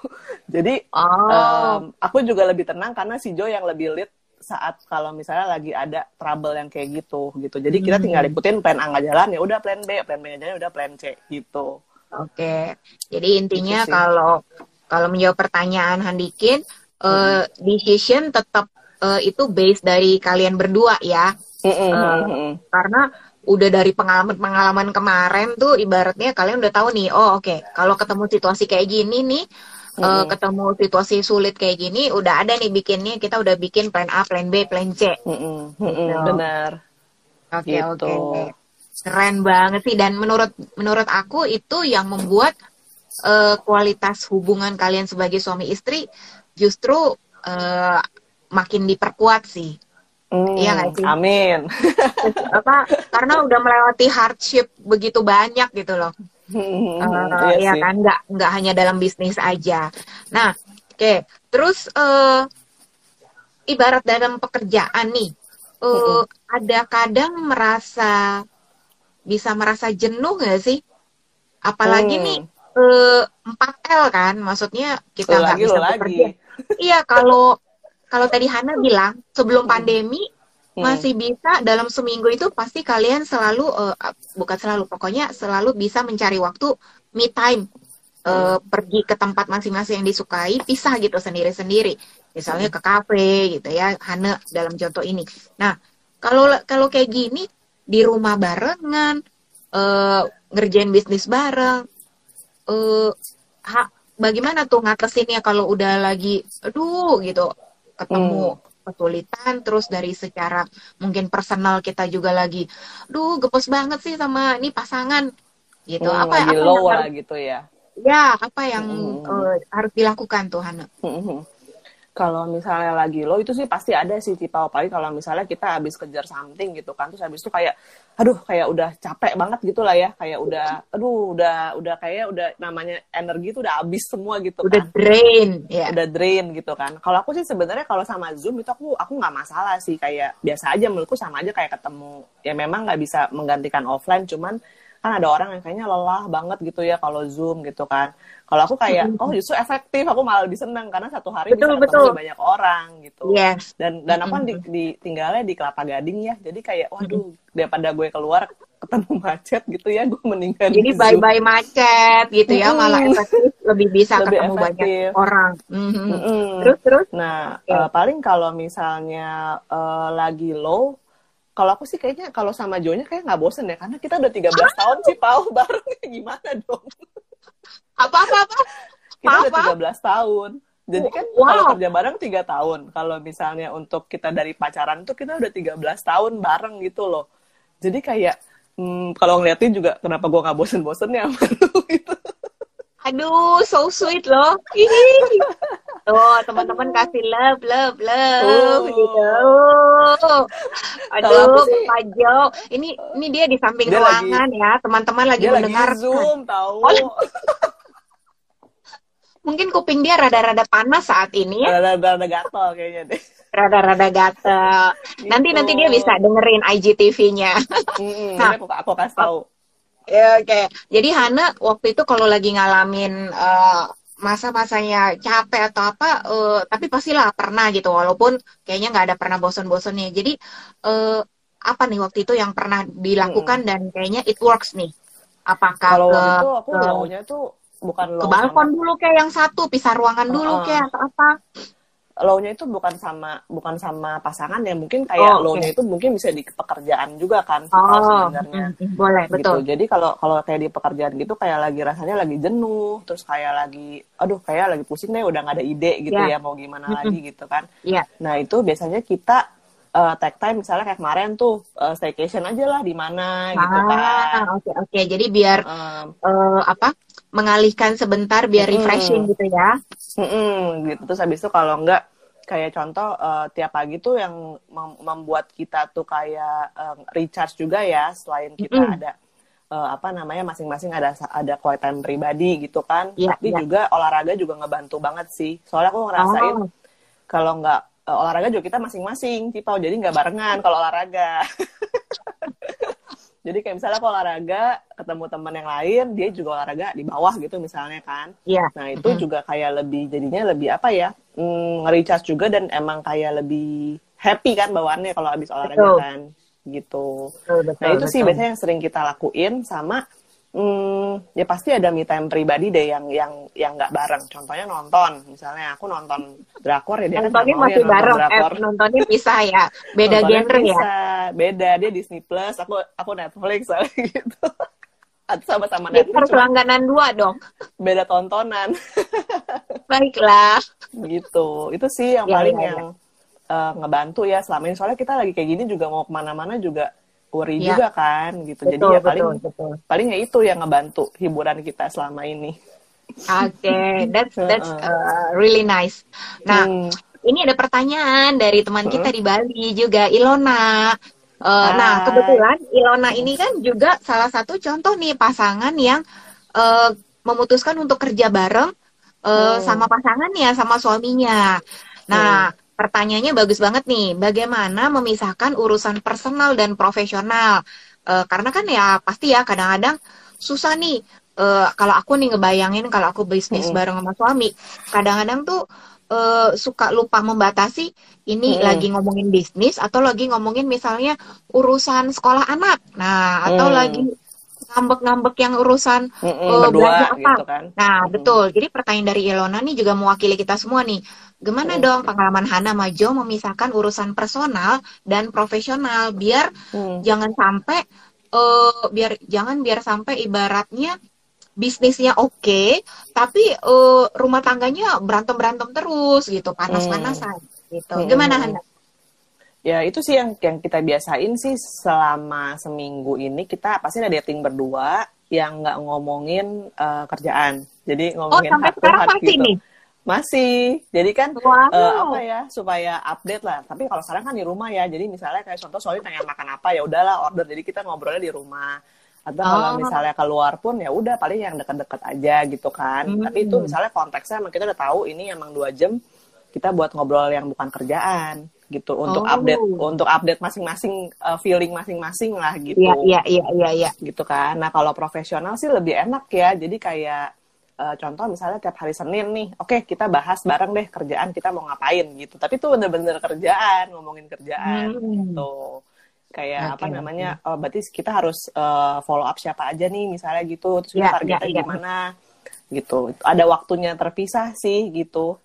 Jadi oh. um, aku juga lebih tenang karena si Jo yang lebih lead saat kalau misalnya lagi ada trouble yang kayak gitu gitu. Jadi kita hmm. tinggal ikutin plan A nggak jalan ya udah plan B, plan B jalan ya udah plan C gitu. Oke. Okay. Jadi intinya gitu kalau kalau menjawab pertanyaan Handikin, hmm. uh, decision tetap uh, itu base dari kalian berdua ya. Uh, karena udah dari pengalaman-pengalaman kemarin tuh ibaratnya kalian udah tahu nih, oh oke, okay, kalau ketemu situasi kayak gini nih, mm uh, ketemu situasi sulit kayak gini, udah ada nih bikinnya, kita udah bikin plan A, plan B, plan C. Mm gitu. Benar. Oke okay, gitu. oke. Okay. Keren banget sih dan menurut menurut aku itu yang membuat uh, kualitas hubungan kalian sebagai suami istri justru uh, makin diperkuat sih. Hmm, iya nggak sih? Amin. <laughs> Apa? Karena udah melewati hardship begitu banyak gitu loh. Hmm, uh, iya, iya kan, nggak nggak hanya dalam bisnis aja. Nah, oke. Okay. Terus uh, ibarat dalam pekerjaan nih, uh, hmm. ada kadang merasa bisa merasa jenuh nggak sih? Apalagi hmm. nih empat uh, L kan, maksudnya kita nggak bisa bekerja. Iya, kalau kalau tadi Hana bilang sebelum hmm. pandemi hmm. masih bisa dalam seminggu itu pasti kalian selalu uh, bukan selalu pokoknya selalu bisa mencari waktu me time uh, hmm. pergi ke tempat masing-masing yang disukai pisah gitu sendiri-sendiri misalnya ke kafe gitu ya Hana dalam contoh ini nah kalau kalau kayak gini di rumah barengan uh, ngerjain bisnis bareng uh, ha, bagaimana tuh ngatasinnya kalau udah lagi aduh gitu ketemu hmm. kesulitan terus dari secara mungkin personal kita juga lagi duh gepes banget sih sama ini pasangan gitu hmm, apa, lagi apa yang harus, gitu ya ya apa yang hmm. uh, harus dilakukan tuh Hana hmm. hmm kalau misalnya lagi lo itu sih pasti ada sih tipe apalagi kalau misalnya kita habis kejar something gitu kan terus habis itu kayak aduh kayak udah capek banget gitu lah ya kayak udah aduh udah udah kayak udah namanya energi itu udah habis semua gitu udah kan. drain ya. Udah drain gitu kan. Kalau aku sih sebenarnya kalau sama zoom itu aku aku nggak masalah sih kayak biasa aja menurutku sama aja kayak ketemu. Ya memang nggak bisa menggantikan offline cuman kan ada orang yang kayaknya lelah banget gitu ya kalau zoom gitu kan. Kalau aku kayak oh justru efektif aku malah lebih seneng karena satu hari betul, bisa ketemu banyak orang gitu. Yes. dan dan aku kan di, di tinggalnya di kelapa gading ya. Jadi kayak waduh daripada gue keluar ketemu macet gitu ya gue mendingan jadi bye bye macet gitu ya malah efektif lebih bisa lebih ketemu efektif. banyak orang. Mm-hmm. Mm-hmm. terus terus? Nah okay. uh, eh, paling kalau misalnya uh, lagi low kalau aku sih kayaknya kalau sama Jonya kayak nggak bosen ya karena kita udah 13 tahun sih Pau <laughs> bareng gimana dong? Apa apa apa? Kita apa? udah 13 tahun. Jadi kan wow. kalau kerja bareng tiga tahun. Kalau misalnya untuk kita dari pacaran tuh kita udah 13 tahun bareng gitu loh. Jadi kayak hmm, kalau ngeliatin juga kenapa gue nggak bosen-bosen ya gitu. Aduh, so sweet loh. Tuh, teman-teman kasih love, love, love oh. gitu. Aduh, Pak Jo. Ini ini dia di samping dia ruangan lagi, ya. Teman-teman lagi dia mendengar. Lagi Zoom, tahu. Oh, mungkin kuping dia rada-rada panas saat ini ya. Rada-rada gatel kayaknya deh. Rada-rada gatel. Gitu. Nanti nanti dia bisa dengerin IGTV-nya. Hmm, nah, aku, aku kasih tahu. Ya, oke. Okay. Jadi Hana waktu itu kalau lagi ngalamin uh, masa-masanya capek atau apa, uh, tapi pastilah pernah gitu, walaupun kayaknya nggak ada pernah bosan-bosannya. Jadi uh, apa nih waktu itu yang pernah dilakukan hmm. dan kayaknya it works nih? Apakah kalau ke, itu aku ke, itu bukan ke balkon sama... dulu kayak yang satu, pisah ruangan dulu uh -uh. kayak atau apa? Low-nya itu bukan sama bukan sama pasangan ya mungkin kayak oh, low-nya itu mungkin bisa di pekerjaan juga kan oh, sebenarnya mm, boleh gitu. betul jadi kalau kalau kayak di pekerjaan gitu kayak lagi rasanya lagi jenuh terus kayak lagi aduh kayak lagi pusing deh udah nggak ada ide gitu yeah. ya mau gimana mm -hmm. lagi gitu kan yeah. nah itu biasanya kita uh, take time misalnya kayak kemarin tuh uh, staycation aja lah di mana gitu ah, gitu kan. Oke okay, oke. Okay. Jadi biar um, uh, apa? mengalihkan sebentar biar mm, refreshing gitu ya. Mm -mm, gitu terus habis itu kalau enggak kayak contoh uh, tiap pagi tuh yang mem membuat kita tuh kayak um, recharge juga ya selain kita mm. ada uh, apa namanya masing-masing ada ada quiet time pribadi gitu kan. Yeah, Tapi yeah. juga olahraga juga ngebantu banget sih. Soalnya aku ngerasain oh. kalau nggak uh, olahraga juga kita masing-masing, Cipau. Jadi nggak barengan kalau olahraga. <laughs> Jadi kayak misalnya aku olahraga, ketemu teman yang lain, dia juga olahraga di bawah gitu misalnya kan. Iya. Nah itu mm -hmm. juga kayak lebih jadinya lebih apa ya, mm, nge-recharge juga dan emang kayak lebih happy kan bawaannya kalau habis olahraga betul. kan gitu. Betul, betul, nah itu betul. sih biasanya yang sering kita lakuin sama hmm, ya pasti ada me time pribadi deh yang yang yang nggak bareng. Contohnya nonton, misalnya aku nonton drakor ya dia kan nontonnya kan masih ya, bareng, nonton eh, nontonnya pisah ya, <laughs> beda genre ya. Beda dia Disney Plus, aku aku Netflix <laughs> gitu. Atau sama-sama Netflix. Harus langganan dua dong. Beda tontonan. <laughs> Baiklah. Gitu, itu sih yang ya, paling ya, yang Uh, ngebantu ya selama ini soalnya kita lagi kayak gini juga mau ke mana-mana juga worry ya. juga kan gitu. Betul, Jadi ya paling betul. paling ya itu yang ngebantu hiburan kita selama ini. Oke, okay, that's <laughs> that's uh, really nice. Nah, hmm. ini ada pertanyaan dari teman kita di Bali juga, Ilona. Uh, nah, kebetulan Ilona ini kan juga salah satu contoh nih pasangan yang uh, memutuskan untuk kerja bareng uh, hmm. sama pasangannya, sama suaminya. Nah, hmm pertanyaannya bagus banget nih. Bagaimana memisahkan urusan personal dan profesional? E, karena kan ya pasti ya kadang-kadang susah nih. E, kalau aku nih ngebayangin kalau aku bisnis mm. bareng sama suami, kadang-kadang tuh e, suka lupa membatasi ini mm. lagi ngomongin bisnis atau lagi ngomongin misalnya urusan sekolah anak. Nah, atau mm. lagi ngambek-ngambek yang urusan mm -mm, uh, belanja apa. Gitu kan. Nah, mm. betul. Jadi pertanyaan dari Ilona nih juga mewakili kita semua nih. Gimana mm. dong pengalaman Hana Majo memisahkan urusan personal dan profesional biar mm. jangan sampai uh, biar jangan biar sampai ibaratnya bisnisnya oke, okay, tapi uh, rumah tangganya berantem-berantem terus gitu, panas-panasan mm. gitu. Gimana Hana? Ya itu sih yang yang kita biasain sih selama seminggu ini kita pasti ada dating berdua yang nggak ngomongin uh, kerjaan. Jadi ngomongin oh, sampai sekarang masih gitu. nih? Masih. Jadi kan wow. uh, apa ya supaya update lah. Tapi kalau sekarang kan di rumah ya. Jadi misalnya kayak contoh soalnya tanya makan apa ya udahlah order. Jadi kita ngobrolnya di rumah. Atau oh. kalau misalnya keluar pun ya udah paling yang deket-deket aja gitu kan. Hmm. tapi itu misalnya konteksnya emang kita udah tahu ini emang dua jam kita buat ngobrol yang bukan kerjaan gitu untuk oh. update untuk update masing-masing uh, feeling masing-masing lah gitu. Iya iya iya iya iya. Gitu kan. Nah, kalau profesional sih lebih enak ya. Jadi kayak uh, contoh misalnya tiap hari Senin nih, oke okay, kita bahas bareng deh kerjaan kita mau ngapain gitu. Tapi itu bener-bener kerjaan, ngomongin kerjaan hmm. gitu. Kayak okay, apa namanya? Okay. Oh, berarti kita harus uh, follow up siapa aja nih misalnya gitu. Terus yeah, targetnya yeah, yeah. gimana? gitu. Ada waktunya terpisah sih gitu.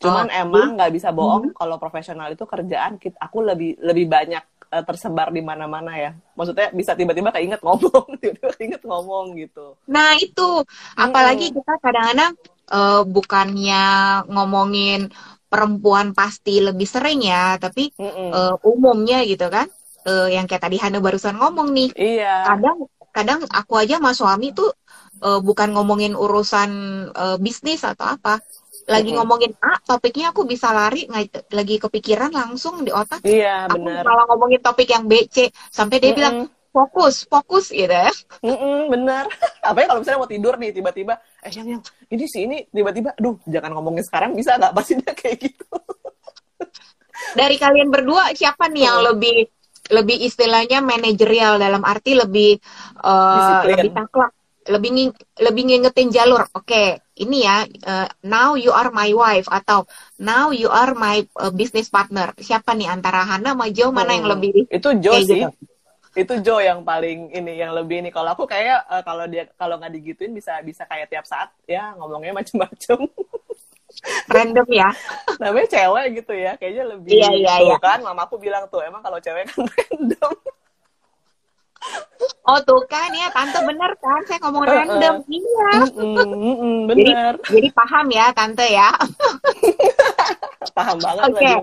Cuman oh, emang nggak bisa bohong hmm. kalau profesional itu kerjaan kita, aku lebih lebih banyak uh, tersebar di mana-mana ya. Maksudnya bisa tiba-tiba keinget ngomong, <laughs> tiba-tiba keinget ngomong gitu. Nah itu, apalagi hmm. kita kadang-kadang uh, bukannya ngomongin perempuan pasti lebih sering ya, tapi mm -mm. Uh, umumnya gitu kan, uh, yang kayak tadi Hana barusan ngomong nih, iya. kadang kadang aku aja sama suami tuh uh, bukan ngomongin urusan uh, bisnis atau apa, lagi mm -hmm. ngomongin A, topiknya aku bisa lari lagi kepikiran langsung di otak. Iya, aku bener. malah ngomongin topik yang B, C sampai dia mm -hmm. bilang fokus, fokus gitu ya. Mm -mm, bener. <laughs> Apalagi kalau misalnya mau tidur nih tiba-tiba, eh yang yang ini sih ini tiba-tiba, aduh jangan ngomongin sekarang bisa nggak pasti dia <laughs> kayak gitu. Dari kalian berdua siapa nih yang lebih lebih istilahnya manajerial dalam arti lebih uh, lebih taklak lebih nging, lebih ngingetin jalur. Oke, okay, ini ya uh, now you are my wife atau now you are my uh, business partner. Siapa nih antara Hana sama Joe mana yang lebih Itu Joe sih. Gitu? Itu Joe yang paling ini yang lebih ini. Kalau aku kayak uh, kalau dia kalau nggak digituin bisa bisa kayak tiap saat ya ngomongnya macem-macem. <laughs> Random ya. Namanya cewek gitu ya. Kayaknya lebih iya, iya, iya. kan. Mamaku bilang tuh emang kalau cewek kan <laughs> random. Oh tuh kan ya, tante bener kan? Saya ngomong random, uh, uh. iya. Mm -mm, mm bener. Jadi, jadi paham ya tante ya. <laughs> paham banget okay.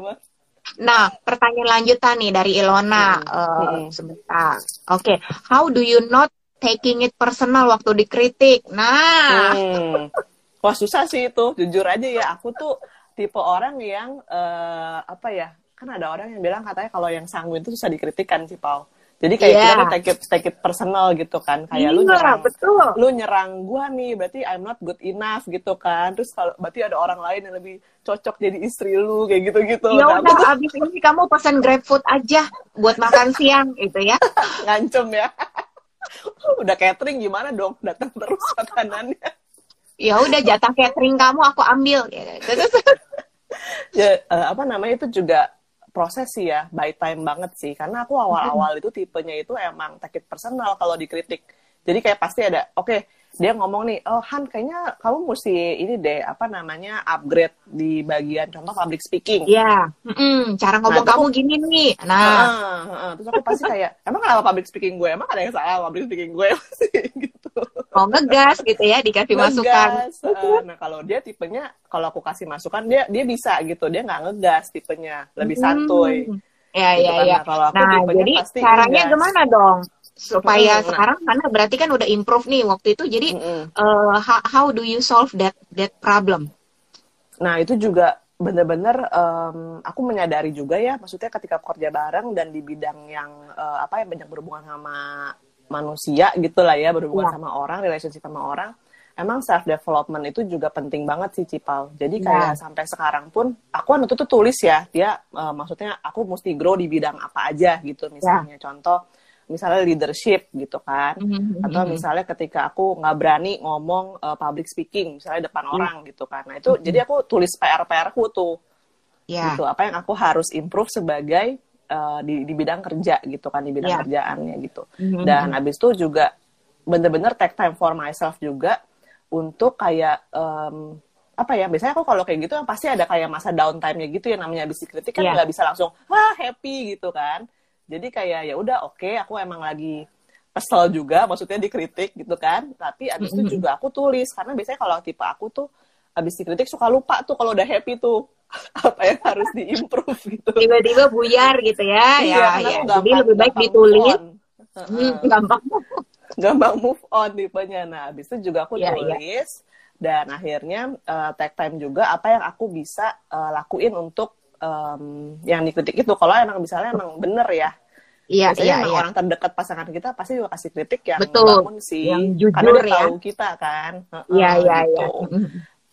Nah, pertanyaan lanjutan nih dari Ilona hmm. Uh, sebentar. Oke, okay. how do you not taking it personal waktu dikritik? Nah, hmm. wah susah sih itu. Jujur aja ya, aku tuh tipe orang yang uh, apa ya? Kan ada orang yang bilang katanya kalau yang sanguin itu susah dikritikan sih, Paul. Jadi kayak yeah. kita take it, take it personal gitu kan. Kayak yeah, lu nyerang, betul. lu nyerang gua nih, berarti I'm not good enough gitu kan. Terus kalau berarti ada orang lain yang lebih cocok jadi istri lu kayak gitu-gitu. Ya kan. udah <laughs> abis ini kamu pesan GrabFood aja buat makan siang gitu ya. <laughs> Ngancem ya. <laughs> udah catering gimana dong? Datang terus makanannya. Ya udah jatah catering kamu aku ambil gitu. ya uh, apa namanya itu juga proses sih ya by time banget sih. Karena aku awal-awal itu tipenya itu emang take it personal kalau dikritik. Jadi kayak pasti ada oke okay, dia ngomong nih oh Han kayaknya kamu mesti ini deh apa namanya upgrade di bagian contoh public speaking Iya yeah. mm, cara ngomong nah, kamu aku, gini nih nah uh, uh, uh, terus aku pasti kayak emang kenapa public speaking gue emang ada yang salah public speaking gue <laughs> gitu oh ngegas gitu ya dikasih ngegas, masukan uh, nah kalau dia tipenya kalau aku kasih masukan dia dia bisa gitu dia nggak ngegas tipenya lebih santuy hmm. Ya, gitu ya, kan. ya. Nah, kalau aku nah, jadi pasti caranya ngegas. gimana dong? Supaya hmm, sekarang karena berarti kan udah improve nih waktu itu jadi hmm. uh, how, how do you solve that that problem nah itu juga bener-bener um, aku menyadari juga ya maksudnya ketika kerja bareng dan di bidang yang uh, apa yang banyak berhubungan sama manusia gitulah ya berhubungan yeah. sama orang relationship sama orang emang self development itu juga penting banget sih Cipal jadi iya. kayak yeah. sampai sekarang pun aku kan itu tuh tulis ya dia uh, maksudnya aku mesti grow di bidang apa aja gitu misalnya yeah. contoh misalnya leadership gitu kan mm-hmm. atau misalnya ketika aku nggak berani ngomong uh, public speaking misalnya depan mm-hmm. orang gitu kan nah itu mm-hmm. jadi aku tulis PR PR ku tuh yeah. gitu apa yang aku harus improve sebagai uh, di di bidang kerja gitu kan di bidang yeah. kerjaannya gitu mm-hmm. dan habis itu juga bener-bener take time for myself juga untuk kayak um, apa ya biasanya aku kalau kayak gitu yang pasti ada kayak masa downtime-nya gitu ya namanya habis dikritik kan iya. nggak yeah. bisa langsung wah happy gitu kan jadi kayak ya udah oke okay, aku emang lagi kesel juga maksudnya dikritik gitu kan. Tapi abis itu juga aku tulis karena biasanya kalau tipe aku tuh abis dikritik suka lupa tuh kalau udah happy tuh <laughs> apa yang harus diimprove gitu. Tiba-tiba buyar gitu ya? Iya, ya, ya. jadi lebih baik ditulis. hmm, gampang gampang move on tipenya. Nah abis itu juga aku ya, tulis ya. dan akhirnya uh, take time juga apa yang aku bisa uh, lakuin untuk um, yang dikritik itu kalau emang misalnya emang bener ya Iya, iya, iya. orang terdekat pasangan kita pasti juga kasih kritik yang Betul. bangun sih. Yang jujur Karena dia ya. tahu kita kan. Iya, iya, iya. Gitu.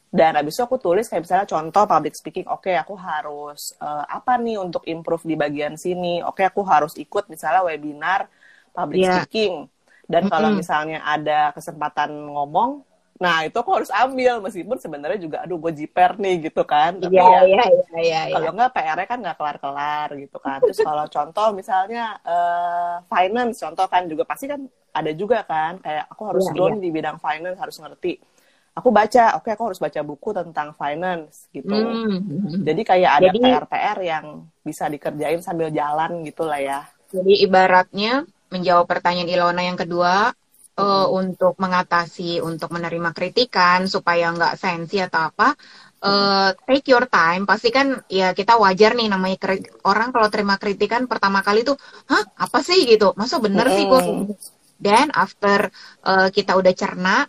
Dan habis itu aku tulis kayak misalnya contoh public speaking, oke okay, aku harus uh, apa nih untuk improve di bagian sini. Oke, okay, aku harus ikut misalnya webinar public yeah. speaking. Dan mm -hmm. kalau misalnya ada kesempatan ngomong, Nah, itu aku harus ambil meskipun sebenarnya juga aduh gue jiper nih gitu kan. Tapi yeah, ya, yeah, yeah, yeah, kalau nggak PR-nya kan nggak kelar-kelar gitu kan. Terus kalau contoh misalnya uh, finance contoh kan juga pasti kan ada juga kan kayak aku harus yeah, grow yeah. di bidang finance harus ngerti. Aku baca, oke okay, aku harus baca buku tentang finance gitu. Mm. Jadi kayak ada PR-PR yang bisa dikerjain sambil jalan gitu lah ya. Jadi ibaratnya menjawab pertanyaan Ilona yang kedua, uh, untuk mengatasi untuk menerima kritikan supaya nggak sensi atau apa uh, take your time. Pasti kan ya kita wajar nih namanya orang kalau terima kritikan pertama kali tuh hah apa sih? gitu. Masa bener sih gue dan after uh, kita udah cerna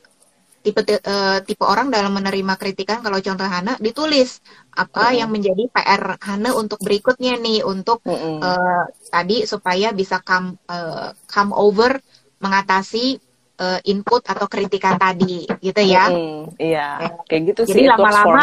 tipe uh, tipe orang dalam menerima kritikan kalau contoh Hana ditulis apa mm. yang menjadi PR Hana untuk berikutnya nih untuk mm uh, tadi supaya bisa come uh, come over mengatasi uh, input atau kritikan tadi gitu ya. Mm, iya, ya. kayak gitu Jadi sih. lama-lama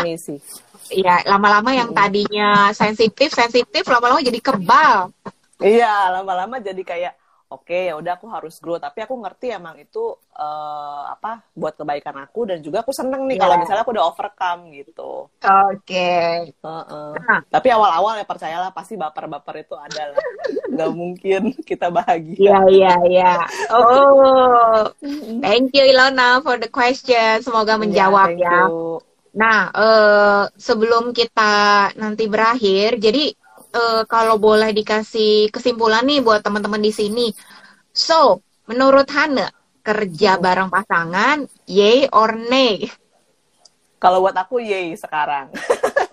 Iya, lama-lama yang tadinya sensitif, sensitif lama-lama jadi kebal. Iya, lama-lama jadi kayak oke okay, ya udah aku harus grow tapi aku ngerti emang itu uh, apa buat kebaikan aku dan juga aku seneng nih yeah. kalau misalnya aku udah overcome gitu oke okay. uh -uh. nah. tapi awal-awal ya percayalah pasti baper-baper itu ada lah <laughs> nggak mungkin kita bahagia iya yeah, iya yeah, iya yeah. oh thank you Ilona for the question semoga iya, menjawab yeah, ya you. nah uh, sebelum kita nanti berakhir jadi uh, kalau boleh dikasih kesimpulan nih buat teman-teman di sini. So, menurut Hana, kerja bareng pasangan, yay or nay? Kalau buat aku yay sekarang.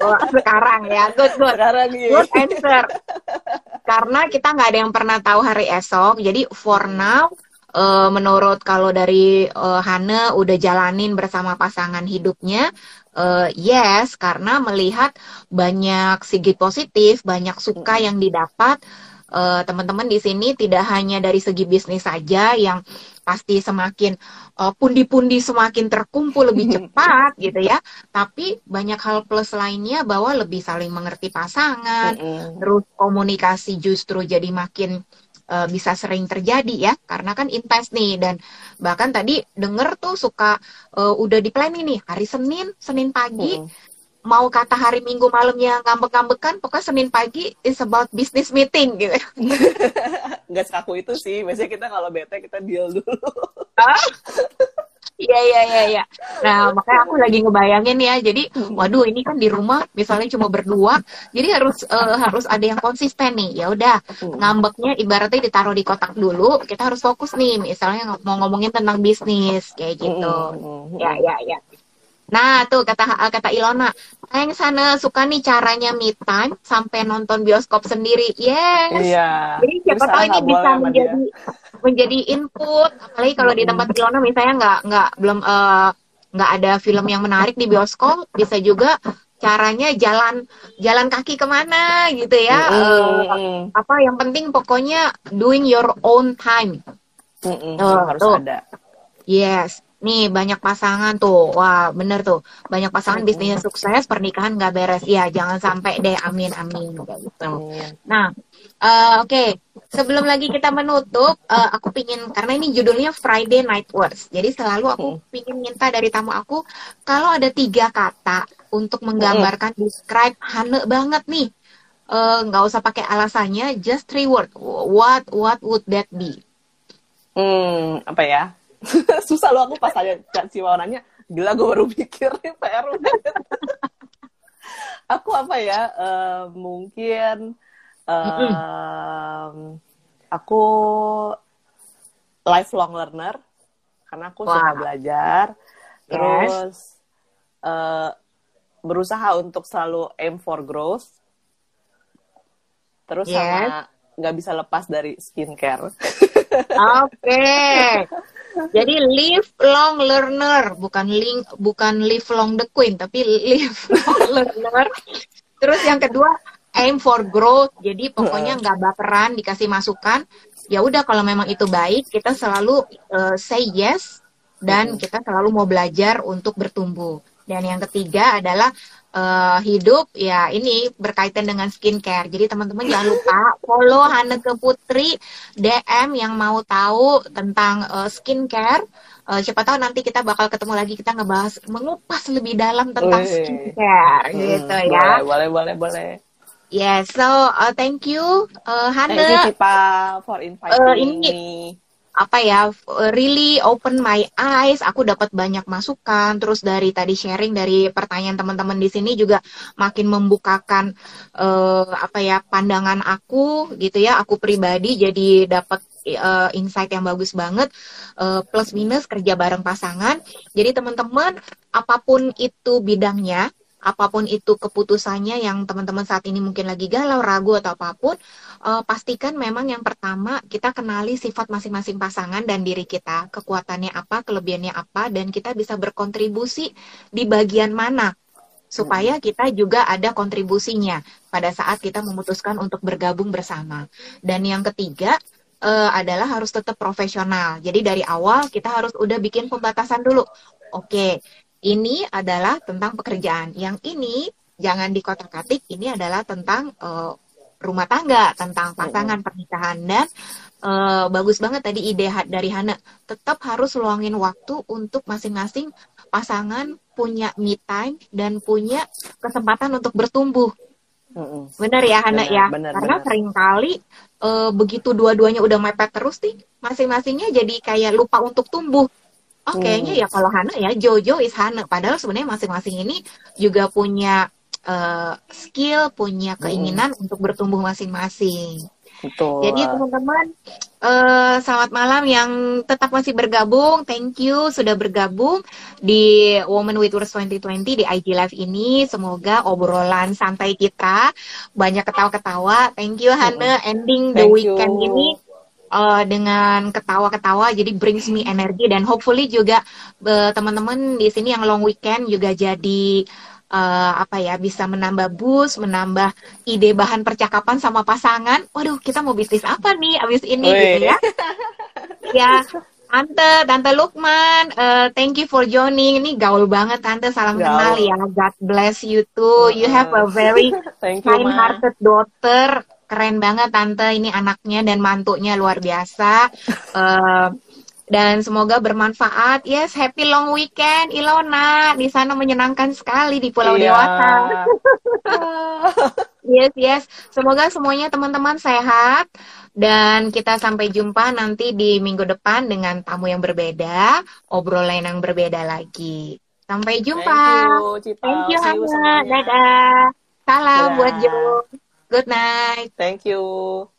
Oh, sekarang ya, good good. Sekarang yay. Good answer. Karena kita nggak ada yang pernah tahu hari esok, jadi for now uh, menurut kalau dari uh, Hana udah jalanin bersama pasangan hidupnya, uh, yes karena melihat banyak segi positif, banyak suka yang didapat uh, teman-teman di sini tidak hanya dari segi bisnis saja yang pasti semakin pundi pundi-pundi semakin terkumpul lebih <laughs> cepat gitu ya, tapi banyak hal plus lainnya bahwa lebih saling mengerti pasangan, mm -hmm. terus komunikasi justru jadi makin uh, bisa sering terjadi ya karena kan intens nih dan bahkan tadi denger tuh suka uh, udah di planning nih hari Senin Senin pagi hmm. mau kata hari Minggu malamnya ngambek-ngambekan pokoknya Senin pagi is about business meeting gitu. <laughs> Nggak sekaku itu sih biasanya kita kalau bete kita deal dulu Iya iya iya iya. Nah, makanya aku lagi ngebayangin ya. Jadi, waduh ini kan di rumah misalnya cuma berdua, jadi harus uh, harus ada yang konsisten nih. Ya udah, ngambeknya ibaratnya ditaruh di kotak dulu, kita harus fokus nih. Misalnya mau ngomongin tentang bisnis kayak gitu. Ya ya ya. Nah, tuh kata kata Ilona, yang sana suka nih caranya me time sampai nonton bioskop sendiri. Yes. Iya. Jadi siapa tahu ini bisa menjadi menjadi input. Apalagi kalau di tempat Ilona misalnya nggak nggak belum uh, nggak ada film yang menarik di bioskop bisa juga caranya jalan jalan kaki ke mana gitu ya. Mm -hmm. uh, apa yang penting pokoknya doing your own time. Mm -hmm. uh, harus tuh. ada. Yes. Nih banyak pasangan tuh. Wah bener tuh. Banyak pasangan mm bisnisnya sukses pernikahan nggak beres. Ya jangan sampai deh. Amin amin. Gitu. Nah uh, oke okay sebelum lagi kita menutup, uh, aku pingin karena ini judulnya Friday Night Words. Jadi selalu aku hmm. pingin minta dari tamu aku kalau ada tiga kata untuk menggambarkan hmm. describe Hane banget nih. Eh, nggak uh, usah pakai alasannya, just three word. What what would that be? Hmm, apa ya? <laughs> Susah lo aku pas aja si mau nanya, gila gue baru pikir nih PR <laughs> aku apa ya? Uh, mungkin um, aku lifelong learner karena aku wow. suka belajar terus yes. uh, berusaha untuk selalu aim for growth terus yes. sama nggak bisa lepas dari skincare. Oke. Okay. Jadi lifelong learner, bukan link, bukan lifelong the queen, tapi lifelong <laughs> learner. Terus yang kedua aim for growth. Jadi pokoknya nggak baperan, dikasih masukan. Ya udah kalau memang itu baik, kita selalu uh, say yes dan kita selalu mau belajar untuk bertumbuh. Dan yang ketiga adalah uh, hidup ya ini berkaitan dengan skincare. Jadi teman-teman jangan lupa <laughs> follow Haneke Putri DM yang mau tahu tentang uh, skincare. Uh, siapa tahu nanti kita bakal ketemu lagi kita ngebahas mengupas lebih dalam tentang Wih. skincare hmm, gitu ya. Boleh boleh boleh. Yes, so uh, thank you, uh, Hana. Thank you, Cipa, for inviting uh, ini, me. Apa ya, uh, really open my eyes. Aku dapat banyak masukan. Terus dari tadi sharing dari pertanyaan teman-teman di sini juga makin membukakan uh, apa ya pandangan aku gitu ya. Aku pribadi jadi dapat uh, insight yang bagus banget. Uh, plus minus kerja bareng pasangan. Jadi teman-teman, apa pun itu bidangnya, apa pun itu keputusannya yang teman-teman saat ini mungkin lagi galau, ragu atau apa pun, uh, pastikan memang yang pertama kita kenali sifat masing-masing pasangan dan diri kita, kekuatannya apa, kelebihannya apa, dan kita bisa berkontribusi di bagian mana supaya kita juga ada kontribusinya pada saat kita memutuskan untuk bergabung bersama. Dan yang ketiga uh, adalah harus tetap profesional. Jadi dari awal kita harus udah bikin pembatasan dulu. Oke, ini adalah tentang pekerjaan. Yang ini jangan dikotak-katik. Ini adalah tentang uh, rumah tangga, tentang pasangan pernikahan dan uh, bagus banget tadi ide dari Hana. Tetap harus luangin waktu untuk masing-masing pasangan punya me time dan punya kesempatan untuk bertumbuh. Mm-mm. Benar ya Hana ya, benar, karena benar. sering kali uh, begitu dua-duanya udah mepet terus nih, masing-masingnya jadi kayak lupa untuk tumbuh. Oh kayaknya hmm. ya kalau Hana ya Jojo is Hana, padahal sebenarnya masing-masing ini juga punya uh, skill, punya keinginan hmm. untuk bertumbuh masing-masing. Betul. Jadi teman-teman, uh, selamat malam yang tetap masih bergabung. Thank you sudah bergabung di Women with Words 2020 di IG Live ini. Semoga obrolan santai kita banyak ketawa-ketawa. Thank you Hana ending the Thank weekend you. ini uh, dengan ketawa-ketawa jadi brings me energi dan hopefully juga uh, teman-teman di sini yang long weekend juga jadi uh, apa ya bisa menambah boost, menambah ide bahan percakapan sama pasangan. Waduh, kita mau bisnis apa nih abis ini Wee. gitu ya? ya, Tante, Tante Lukman, uh, thank you for joining. Ini gaul banget Tante, salam gaul. kenal ya. God bless you too. You have a very <laughs> kind-hearted daughter. Keren banget Tante, ini anaknya dan mantunya luar biasa. Uh, <laughs> dan semoga bermanfaat. Yes, happy long weekend Ilona. Di sana menyenangkan sekali di Pulau iya. Dewata. <laughs> yes, yes. Semoga semuanya teman-teman sehat dan kita sampai jumpa nanti di minggu depan dengan tamu yang berbeda, obrolan yang berbeda lagi. Sampai jumpa. Thank you, Thank you Hana. Dadah. Salam Dadah. buat Jo. Good night. Thank you.